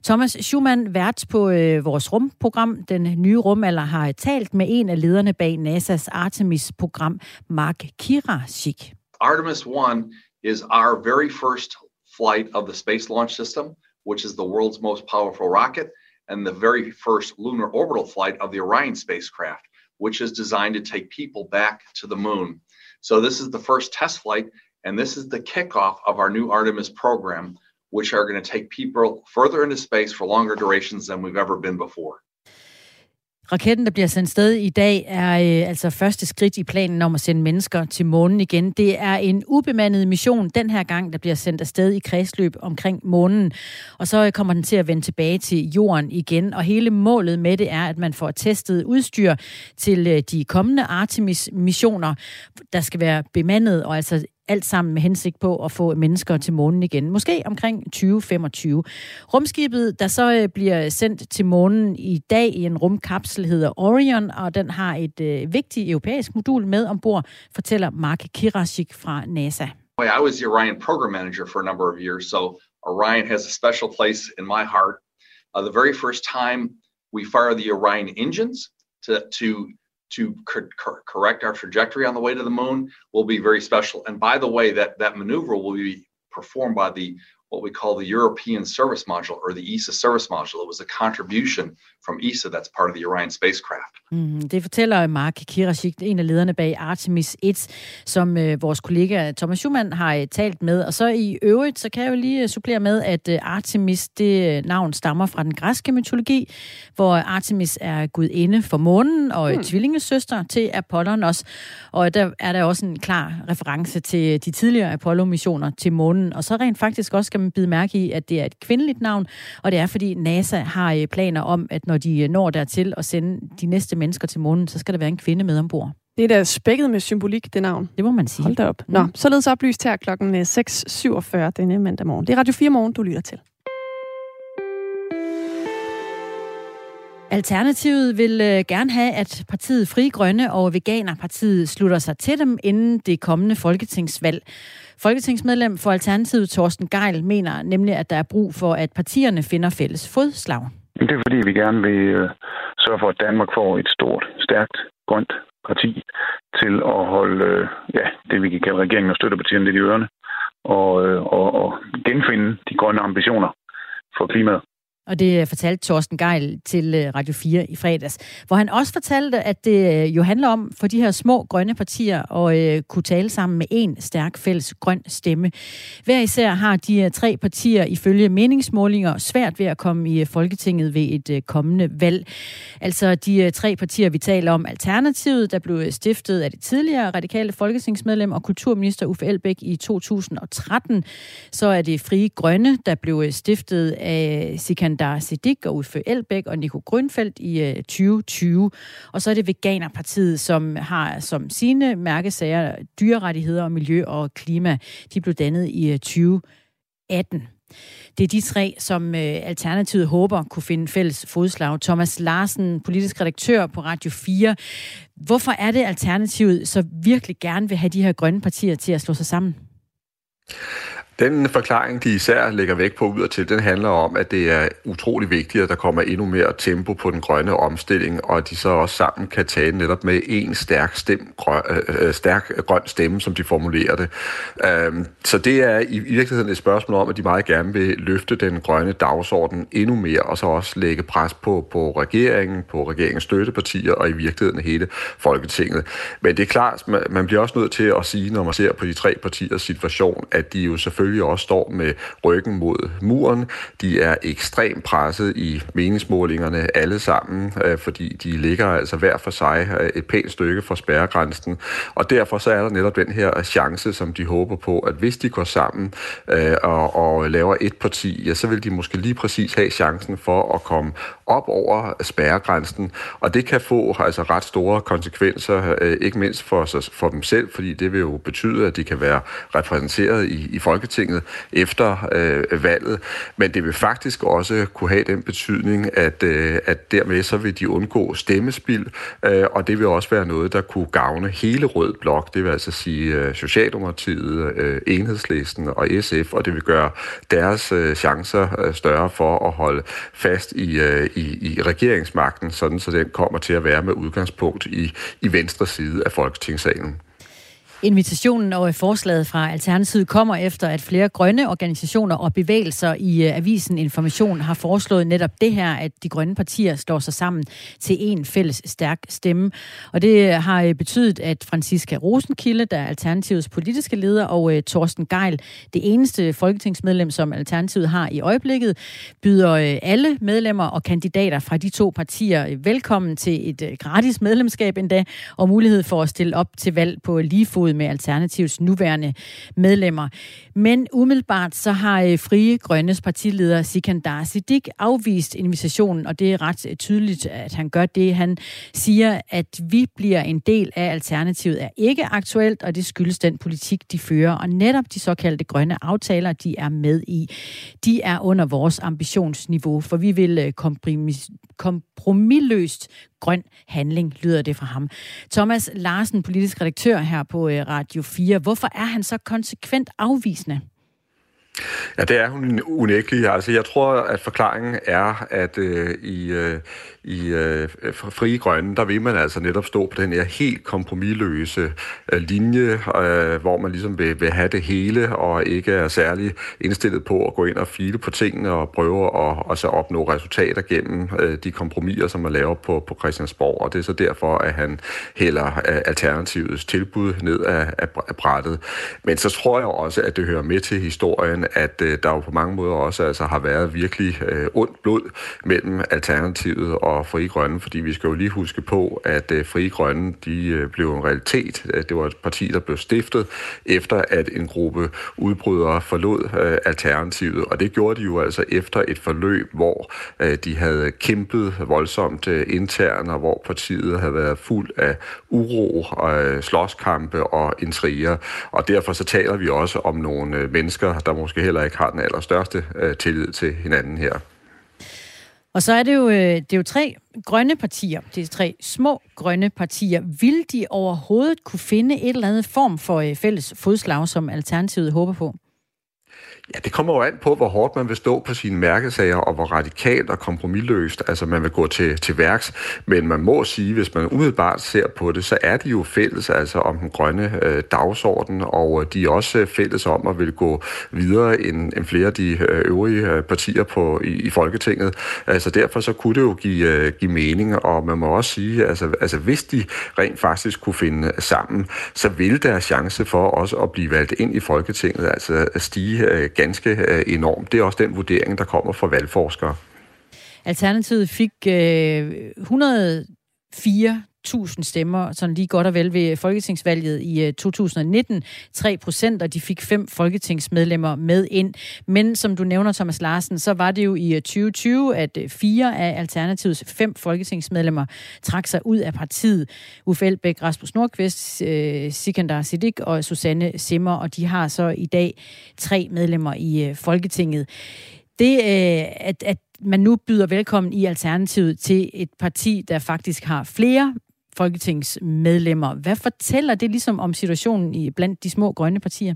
Thomas Schumann, vært på øh, vores rumprogram, Den Nye Rumalder, har talt med en af lederne bag NASA's Artemis-program, Mark Kirasik. Artemis 1 is our very first flight of the Space Launch System, which is the world's most powerful rocket, and the very first lunar orbital flight of the Orion spacecraft, which is designed to take people back to the moon. So this is the first test flight, and this is the kickoff of our new Artemis program, which are going to take people further into space for longer durations than we've ever been before. Raketten, der bliver sendt sted i dag, er øh, altså første skridt i planen om at sende mennesker til månen igen. Det er en ubemandet mission den her gang, der bliver sendt afsted i kredsløb omkring månen. Og så øh, kommer den til at vende tilbage til jorden igen. Og hele målet med det er, at man får testet udstyr til øh, de kommende Artemis-missioner, der skal være bemandet og altså alt sammen med hensigt på at få mennesker til månen igen. Måske omkring 2025. Rumskibet, der så øh, bliver sendt til månen i dag i en rumkapsel, hedder Orion, og den har et øh, vigtigt europæisk modul med ombord, fortæller Mark Kirasik fra NASA. I was the Orion program manager for a number of years, so Orion has a special place in my heart. Uh, the very first time we fire the Orion engines to, to to cor- correct our trajectory on the way to the moon will be very special. And by the way, that that maneuver will be performed by the what we call the European Service Module or the ESA Service Module. It was a contribution from ESA that's part of the Orion spacecraft. Mm, det fortæller Mark Kirasik, en af lederne bag Artemis 1, som øh, vores kollega Thomas Schumann har øh, talt med. Og så i øvrigt, så kan jeg jo lige øh, supplere med, at øh, Artemis, det øh, navn stammer fra den græske mytologi, hvor Artemis er gudinde for månen og mm. tvillingesøster til Apollon også. Og der er der også en klar reference til de tidligere Apollo-missioner til månen. Og så rent faktisk også skal man bide mærke i, at det er et kvindeligt navn, og det er fordi NASA har øh, planer om, at når de øh, når dertil at sende de næste mennesker til månen, så skal der være en kvinde med ombord. Det er da spækket med symbolik, det navn. Det må man sige. Hold da op. Nå, mm. således oplyst her klokken 6.47 øh, denne mandag morgen. Det er Radio 4 Morgen, du lytter til. Alternativet vil gerne have, at partiet Fri Grønne og Veganerpartiet slutter sig til dem inden det kommende folketingsvalg. Folketingsmedlem for Alternativet, Torsten Geil, mener nemlig, at der er brug for, at partierne finder fælles fodslag. Det er fordi, vi gerne vil øh, sørge for, at Danmark får et stort, stærkt, grønt parti til at holde øh, ja, det, vi kan kalde regeringen og støttepartierne lidt i ørerne og, øh, og, og genfinde de grønne ambitioner for klimaet. Og det øh, fortalte Thorsten Geil til øh, Radio 4 i fredags, hvor han også fortalte, at det øh, jo handler om for de her små grønne partier at øh, kunne tale sammen med en stærk fælles grøn stemme. Hver især har de tre partier ifølge meningsmålinger svært ved at komme i Folketinget ved et kommende valg. Altså de tre partier, vi taler om, Alternativet, der blev stiftet af det tidligere radikale folketingsmedlem og kulturminister Uffe Elbæk i 2013. Så er det Frie Grønne, der blev stiftet af Sikan Sandar Siddiq og Uffe Elbæk og Nico Grønfeldt i øh, 2020. Og så er det Veganerpartiet, som har som sine mærkesager dyrerettigheder og miljø og klima. De blev dannet i øh, 2018. Det er de tre, som øh, Alternativet håber kunne finde fælles fodslag. Thomas Larsen, politisk redaktør på Radio 4. Hvorfor er det Alternativet så virkelig gerne vil have de her grønne partier til at slå sig sammen? Den forklaring, de især lægger vægt på ud og til, den handler om, at det er utrolig vigtigt, at der kommer endnu mere tempo på den grønne omstilling, og at de så også sammen kan tale netop med en stærk, stem, grøn, øh, øh, øh, stærk øh, grøn stemme, som de formulerer det. Øhm, så det er i virkeligheden et spørgsmål om, at de meget gerne vil løfte den grønne dagsorden endnu mere, og så også lægge pres på, på regeringen, på regeringens støttepartier og i virkeligheden hele Folketinget. Men det er klart, man bliver også nødt til at sige, når man ser på de tre partiers situation, at de jo selvfølgelig selvfølgelig også står med ryggen mod muren. De er ekstremt presset i meningsmålingerne alle sammen, øh, fordi de ligger altså hver for sig øh, et pænt stykke fra spærregrænsen. Og derfor så er der netop den her chance, som de håber på, at hvis de går sammen øh, og, og laver et parti, ja, så vil de måske lige præcis have chancen for at komme op over spærregrænsen. Og det kan få altså ret store konsekvenser, øh, ikke mindst for, for dem selv, fordi det vil jo betyde, at de kan være repræsenteret i, i Folketinget Folketinget efter øh, valget, men det vil faktisk også kunne have den betydning, at, øh, at dermed så vil de undgå stemmespil, øh, og det vil også være noget, der kunne gavne hele Rød Blok, det vil altså sige øh, Socialdemokratiet, øh, Enhedslisten og SF, og det vil gøre deres øh, chancer øh, større for at holde fast i, øh, i, i regeringsmagten, sådan så den kommer til at være med udgangspunkt i, i venstre side af Folketingssalen. Invitationen og forslaget fra Alternativet kommer efter, at flere grønne organisationer og bevægelser i øh, avisen Information har foreslået netop det her, at de grønne partier står sig sammen til en fælles stærk stemme. Og det øh, har øh, betydet, at Franziska Rosenkilde, der er Alternativets politiske leder, og Thorsten Torsten Geil, det eneste folketingsmedlem, som Alternativet har i øjeblikket, byder alle medlemmer og kandidater fra de to partier velkommen til et gratis medlemskab endda, og mulighed for at stille op til valg på lige fod med Alternativs nuværende medlemmer. Men umiddelbart så har øh, Frie Grønnes partileder Sikandar Siddiq afvist invitationen, og det er ret øh, tydeligt, at han gør det. Han siger, at vi bliver en del af Alternativet er ikke aktuelt, og det skyldes den politik, de fører. Og netop de såkaldte grønne aftaler, de er med i, de er under vores ambitionsniveau, for vi vil øh, kompromis, kom, kompromilløst grøn handling, lyder det fra ham. Thomas Larsen, politisk redaktør her på øh, Radio 4. Hvorfor er han så konsekvent afvisende? Ja, det er hun unægtelig. Altså, jeg tror, at forklaringen er, at øh, i, øh, i øh, Frie Grønne, der vil man altså netop stå på den her helt kompromilløse øh, linje, øh, hvor man ligesom vil, vil have det hele, og ikke er særlig indstillet på at gå ind og file på tingene og prøve at, at så opnå resultater gennem øh, de kompromiser, som man laver på, på Christiansborg. Og det er så derfor, at han hælder øh, Alternativets tilbud ned af, af brættet. Men så tror jeg også, at det hører med til historien, at øh, der jo på mange måder også altså, har været virkelig øh, ondt blod mellem Alternativet og Fri Grønne, fordi vi skal jo lige huske på, at øh, Fri Grønne de øh, blev en realitet. Øh, det var et parti, der blev stiftet efter, at en gruppe udbrydere forlod øh, Alternativet, og det gjorde de jo altså efter et forløb, hvor øh, de havde kæmpet voldsomt øh, internt, og hvor partiet havde været fuld af uro, og øh, slåskampe og intriger, og derfor så taler vi også om nogle øh, mennesker, der måske heller ikke har den allerstørste øh, tillid til hinanden her. Og så er det jo, øh, det er jo tre grønne partier. Det er tre små grønne partier. Vil de overhovedet kunne finde et eller andet form for øh, fælles fodslag, som Alternativet håber på? Ja, det kommer jo an på, hvor hårdt man vil stå på sine mærkesager, og hvor radikalt og kompromilløst altså man vil gå til, til værks. Men man må sige, hvis man umiddelbart ser på det, så er de jo fælles altså om den grønne øh, dagsorden, og øh, de er også øh, fælles om at vil gå videre end, end flere af de øh, øvrige partier på, i, i Folketinget. Altså derfor så kunne det jo give, øh, give mening, og man må også sige, altså, altså hvis de rent faktisk kunne finde sammen, så vil deres chance for også at blive valgt ind i Folketinget altså stige øh, ganske øh, enormt. Det er også den vurdering, der kommer fra valgforskere. Alternativet fik øh, 104 1000 stemmer, sådan lige godt og vel ved folketingsvalget i øh, 2019. 3 procent, og de fik fem folketingsmedlemmer med ind. Men som du nævner, Thomas Larsen, så var det jo i øh, 2020, at øh, fire af Alternativets fem folketingsmedlemmer trak sig ud af partiet. Uffe Elbæk, Rasmus Nordqvist, Sikandar Siddiq og Susanne Simmer, og de har så i dag tre medlemmer i Folketinget. Det, at, at man nu byder velkommen i Alternativet til et parti, der faktisk har flere folketingsmedlemmer. Hvad fortæller det ligesom om situationen i blandt de små grønne partier?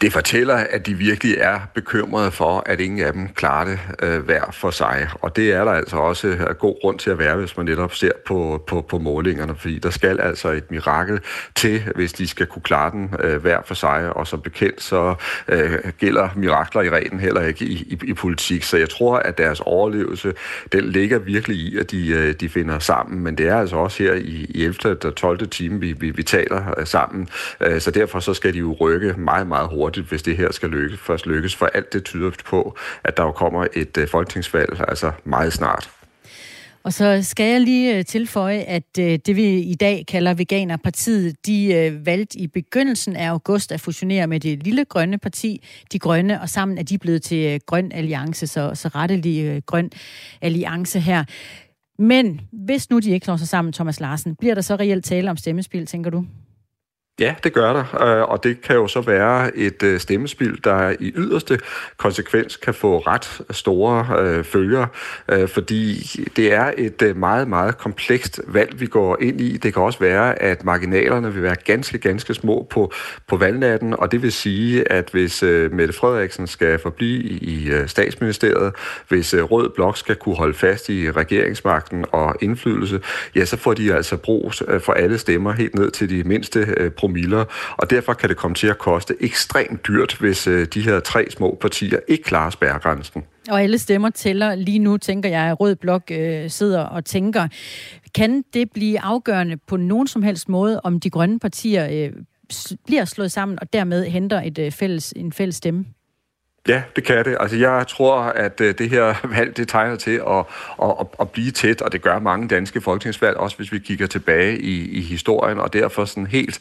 Det fortæller, at de virkelig er bekymrede for, at ingen af dem klarer det øh, hver for sig. Og det er der altså også øh, god grund til at være, hvis man netop ser på, på, på målingerne, fordi der skal altså et mirakel til, hvis de skal kunne klare den øh, hver for sig. Og som bekendt, så øh, gælder mirakler i reglen heller ikke i, i, i politik. Så jeg tror, at deres overlevelse, den ligger virkelig i, at de, øh, de finder sammen. Men det er altså også her i, i 11. og 12. time, vi, vi, vi taler øh, sammen. Øh, så derfor så skal de jo rykke meget, meget hurtigt, hvis det her skal lykkes, først lykkes. For alt det tyder på, at der jo kommer et øh, folketingsvalg altså meget snart. Og så skal jeg lige øh, tilføje, at øh, det vi i dag kalder Veganerpartiet, de øh, valgte i begyndelsen af august at fusionere med det lille grønne parti, De Grønne, og sammen er de blevet til Grøn Alliance, så, så rettelig Grøn Alliance her. Men hvis nu de ikke slår sig sammen, Thomas Larsen, bliver der så reelt tale om stemmespil, tænker du? Ja, det gør der, øh, og det kan jo så være et øh, stemmespil, der i yderste konsekvens kan få ret store øh, følger, øh, fordi det er et meget, meget komplekst valg, vi går ind i. Det kan også være, at marginalerne vil være ganske, ganske små på, på valgnatten, og det vil sige, at hvis Mette Frederiksen skal forblive i statsministeriet, hvis Rød Blok skal kunne holde fast i regeringsmagten og indflydelse, ja, så får de altså brug for alle stemmer helt ned til de mindste promiller, og derfor kan det komme til at koste ekstremt dyrt, hvis øh, de her tre små partier ikke klarer spærregrænsen. Og alle stemmer tæller lige nu, tænker jeg, at Rød Blok øh, sidder og tænker. Kan det blive afgørende på nogen som helst måde, om de grønne partier øh, bliver slået sammen og dermed henter et øh, fælles, en fælles stemme? Ja, det kan det. Altså, jeg tror, at øh, det her [laughs] valg, det tegner til at, at, at, at blive tæt, og det gør mange danske folketingsvalg, også hvis vi kigger tilbage i, i historien, og derfor sådan helt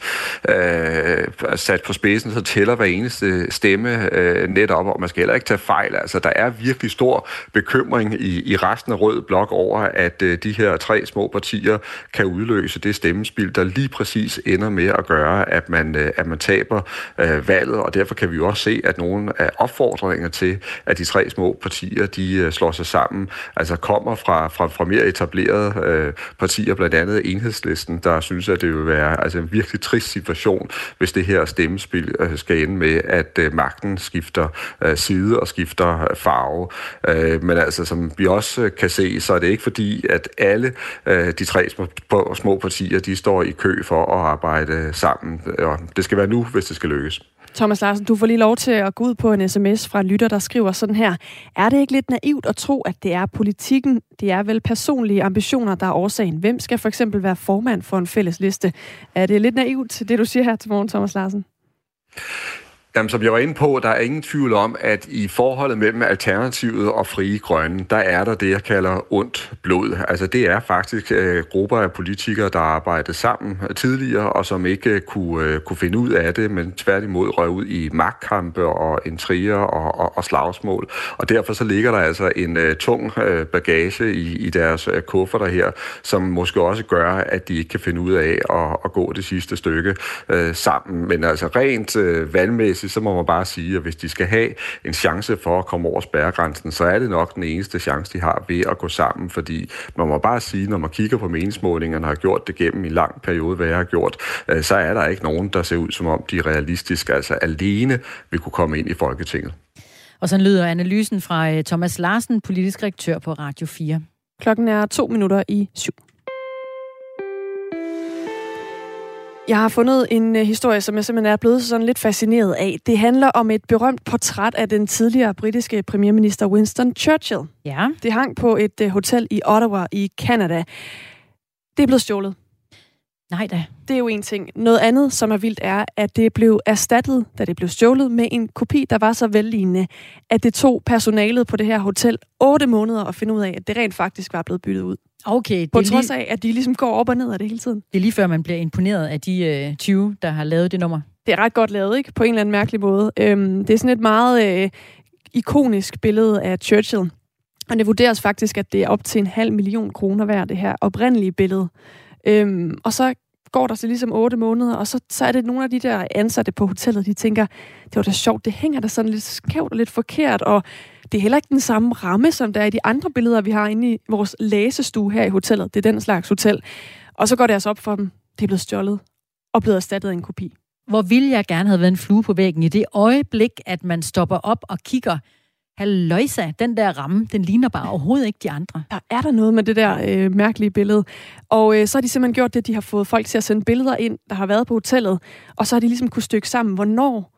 øh, sat på spidsen, så tæller hver eneste stemme øh, netop, og man skal heller ikke tage fejl. Altså, der er virkelig stor bekymring i, i resten af Rød Blok over, at øh, de her tre små partier kan udløse det stemmespil, der lige præcis ender med at gøre, at man, øh, at man taber øh, valget, og derfor kan vi jo også se, at nogle af opfordringerne opfordringer til, at de tre små partier, de øh, slår sig sammen, altså kommer fra, fra, fra mere etablerede øh, partier, blandt andet Enhedslisten, der synes, at det vil være altså en virkelig trist situation, hvis det her stemmespil øh, skal ende med, at øh, magten skifter øh, side og skifter øh, farve. Øh, men altså, som vi også øh, kan se, så er det ikke fordi, at alle øh, de tre små, små partier, de står i kø for at arbejde sammen. Og det skal være nu, hvis det skal lykkes. Thomas Larsen, du får lige lov til at gå ud på en sms fra lytter, der skriver sådan her. Er det ikke lidt naivt at tro, at det er politikken, det er vel personlige ambitioner, der er årsagen? Hvem skal for eksempel være formand for en fælles liste? Er det lidt naivt, det du siger her til morgen, Thomas Larsen? Jamen, som jeg var inde på, der er ingen tvivl om, at i forholdet mellem Alternativet og Frie Grønne, der er der det, jeg kalder ondt blod. Altså, det er faktisk øh, grupper af politikere, der arbejdede sammen tidligere, og som ikke øh, kunne, øh, kunne finde ud af det, men tværtimod røg ud i magtkampe og intriger og, og, og slagsmål. Og derfor så ligger der altså en øh, tung øh, bagage i, i deres øh, kufferter her, som måske også gør, at de ikke kan finde ud af at, at gå det sidste stykke øh, sammen. Men altså rent øh, valgmæssigt så må man bare sige, at hvis de skal have en chance for at komme over spærregrænsen, så er det nok den eneste chance, de har ved at gå sammen, fordi man må bare sige, når man kigger på meningsmålingerne og har gjort det gennem en lang periode, hvad jeg har gjort, øh, så er der ikke nogen, der ser ud som om de realistiske, altså alene vil kunne komme ind i Folketinget. Og så lyder analysen fra øh, Thomas Larsen, politisk redaktør på Radio 4. Klokken er to minutter i syv. Jeg har fundet en uh, historie, som jeg simpelthen er blevet sådan lidt fascineret af. Det handler om et berømt portræt af den tidligere britiske premierminister Winston Churchill. Ja. Det hang på et uh, hotel i Ottawa i Canada. Det er blevet stjålet. Nej da. Det er jo en ting. Noget andet, som er vildt, er, at det blev erstattet, da det blev stjålet, med en kopi, der var så vellignende, at det tog personalet på det her hotel otte måneder at finde ud af, at det rent faktisk var blevet byttet ud. Okay. På trods af, at de ligesom går op og ned af det hele tiden. Det er lige før, man bliver imponeret af de øh, 20, der har lavet det nummer. Det er ret godt lavet, ikke? På en eller anden mærkelig måde. Øhm, det er sådan et meget øh, ikonisk billede af Churchill. Og det vurderes faktisk, at det er op til en halv million kroner værd, det her oprindelige billede. Øhm, og så går der så ligesom otte måneder, og så, så er det nogle af de der ansatte på hotellet, de tænker, det var da sjovt, det hænger da sådan lidt skævt og lidt forkert, og det er heller ikke den samme ramme, som der er i de andre billeder, vi har inde i vores læsestue her i hotellet. Det er den slags hotel. Og så går det altså op for dem, det er blevet stjålet og blevet erstattet af en kopi. hvor ville jeg gerne have været en flue på væggen i det øjeblik, at man stopper op og kigger Halløjsa, den der ramme, den ligner bare overhovedet ikke de andre. Der er der noget med det der øh, mærkelige billede. Og øh, så har de simpelthen gjort det, de har fået folk til at sende billeder ind, der har været på hotellet. Og så har de ligesom kunne stykke sammen, hvornår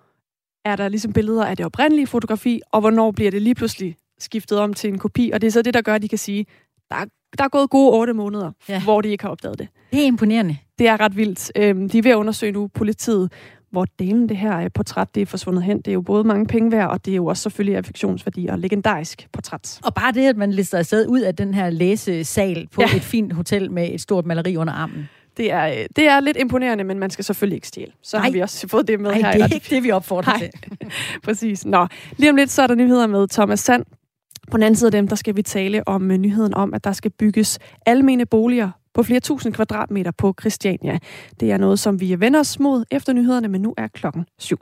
er der ligesom billeder af det oprindelige fotografi, og hvornår bliver det lige pludselig skiftet om til en kopi. Og det er så det, der gør, at de kan sige, der er, der er gået gode otte måneder, ja. hvor de ikke har opdaget det. Det er imponerende. Det er ret vildt. Øhm, de er ved at undersøge nu politiet, hvor delen det her øh, portræt det er forsvundet hen. Det er jo både mange penge værd, og det er jo også selvfølgelig affektionsværdi og legendarisk portræt. Og bare det, at man lister afsted ud af den her læsesal på ja. et fint hotel med et stort maleri under armen. Det er, øh, det er lidt imponerende, men man skal selvfølgelig ikke stjæle. Så Ej. har vi også fået det med Ej, her. det er ikke det, vi opfordrer til. [laughs] Præcis. Nå, lige om lidt så er der nyheder med Thomas Sand. På den anden side af dem, der skal vi tale om uh, nyheden om, at der skal bygges almene boliger på flere tusind kvadratmeter på Christiania. Det er noget, som vi vender os mod efter nyhederne, men nu er klokken syv.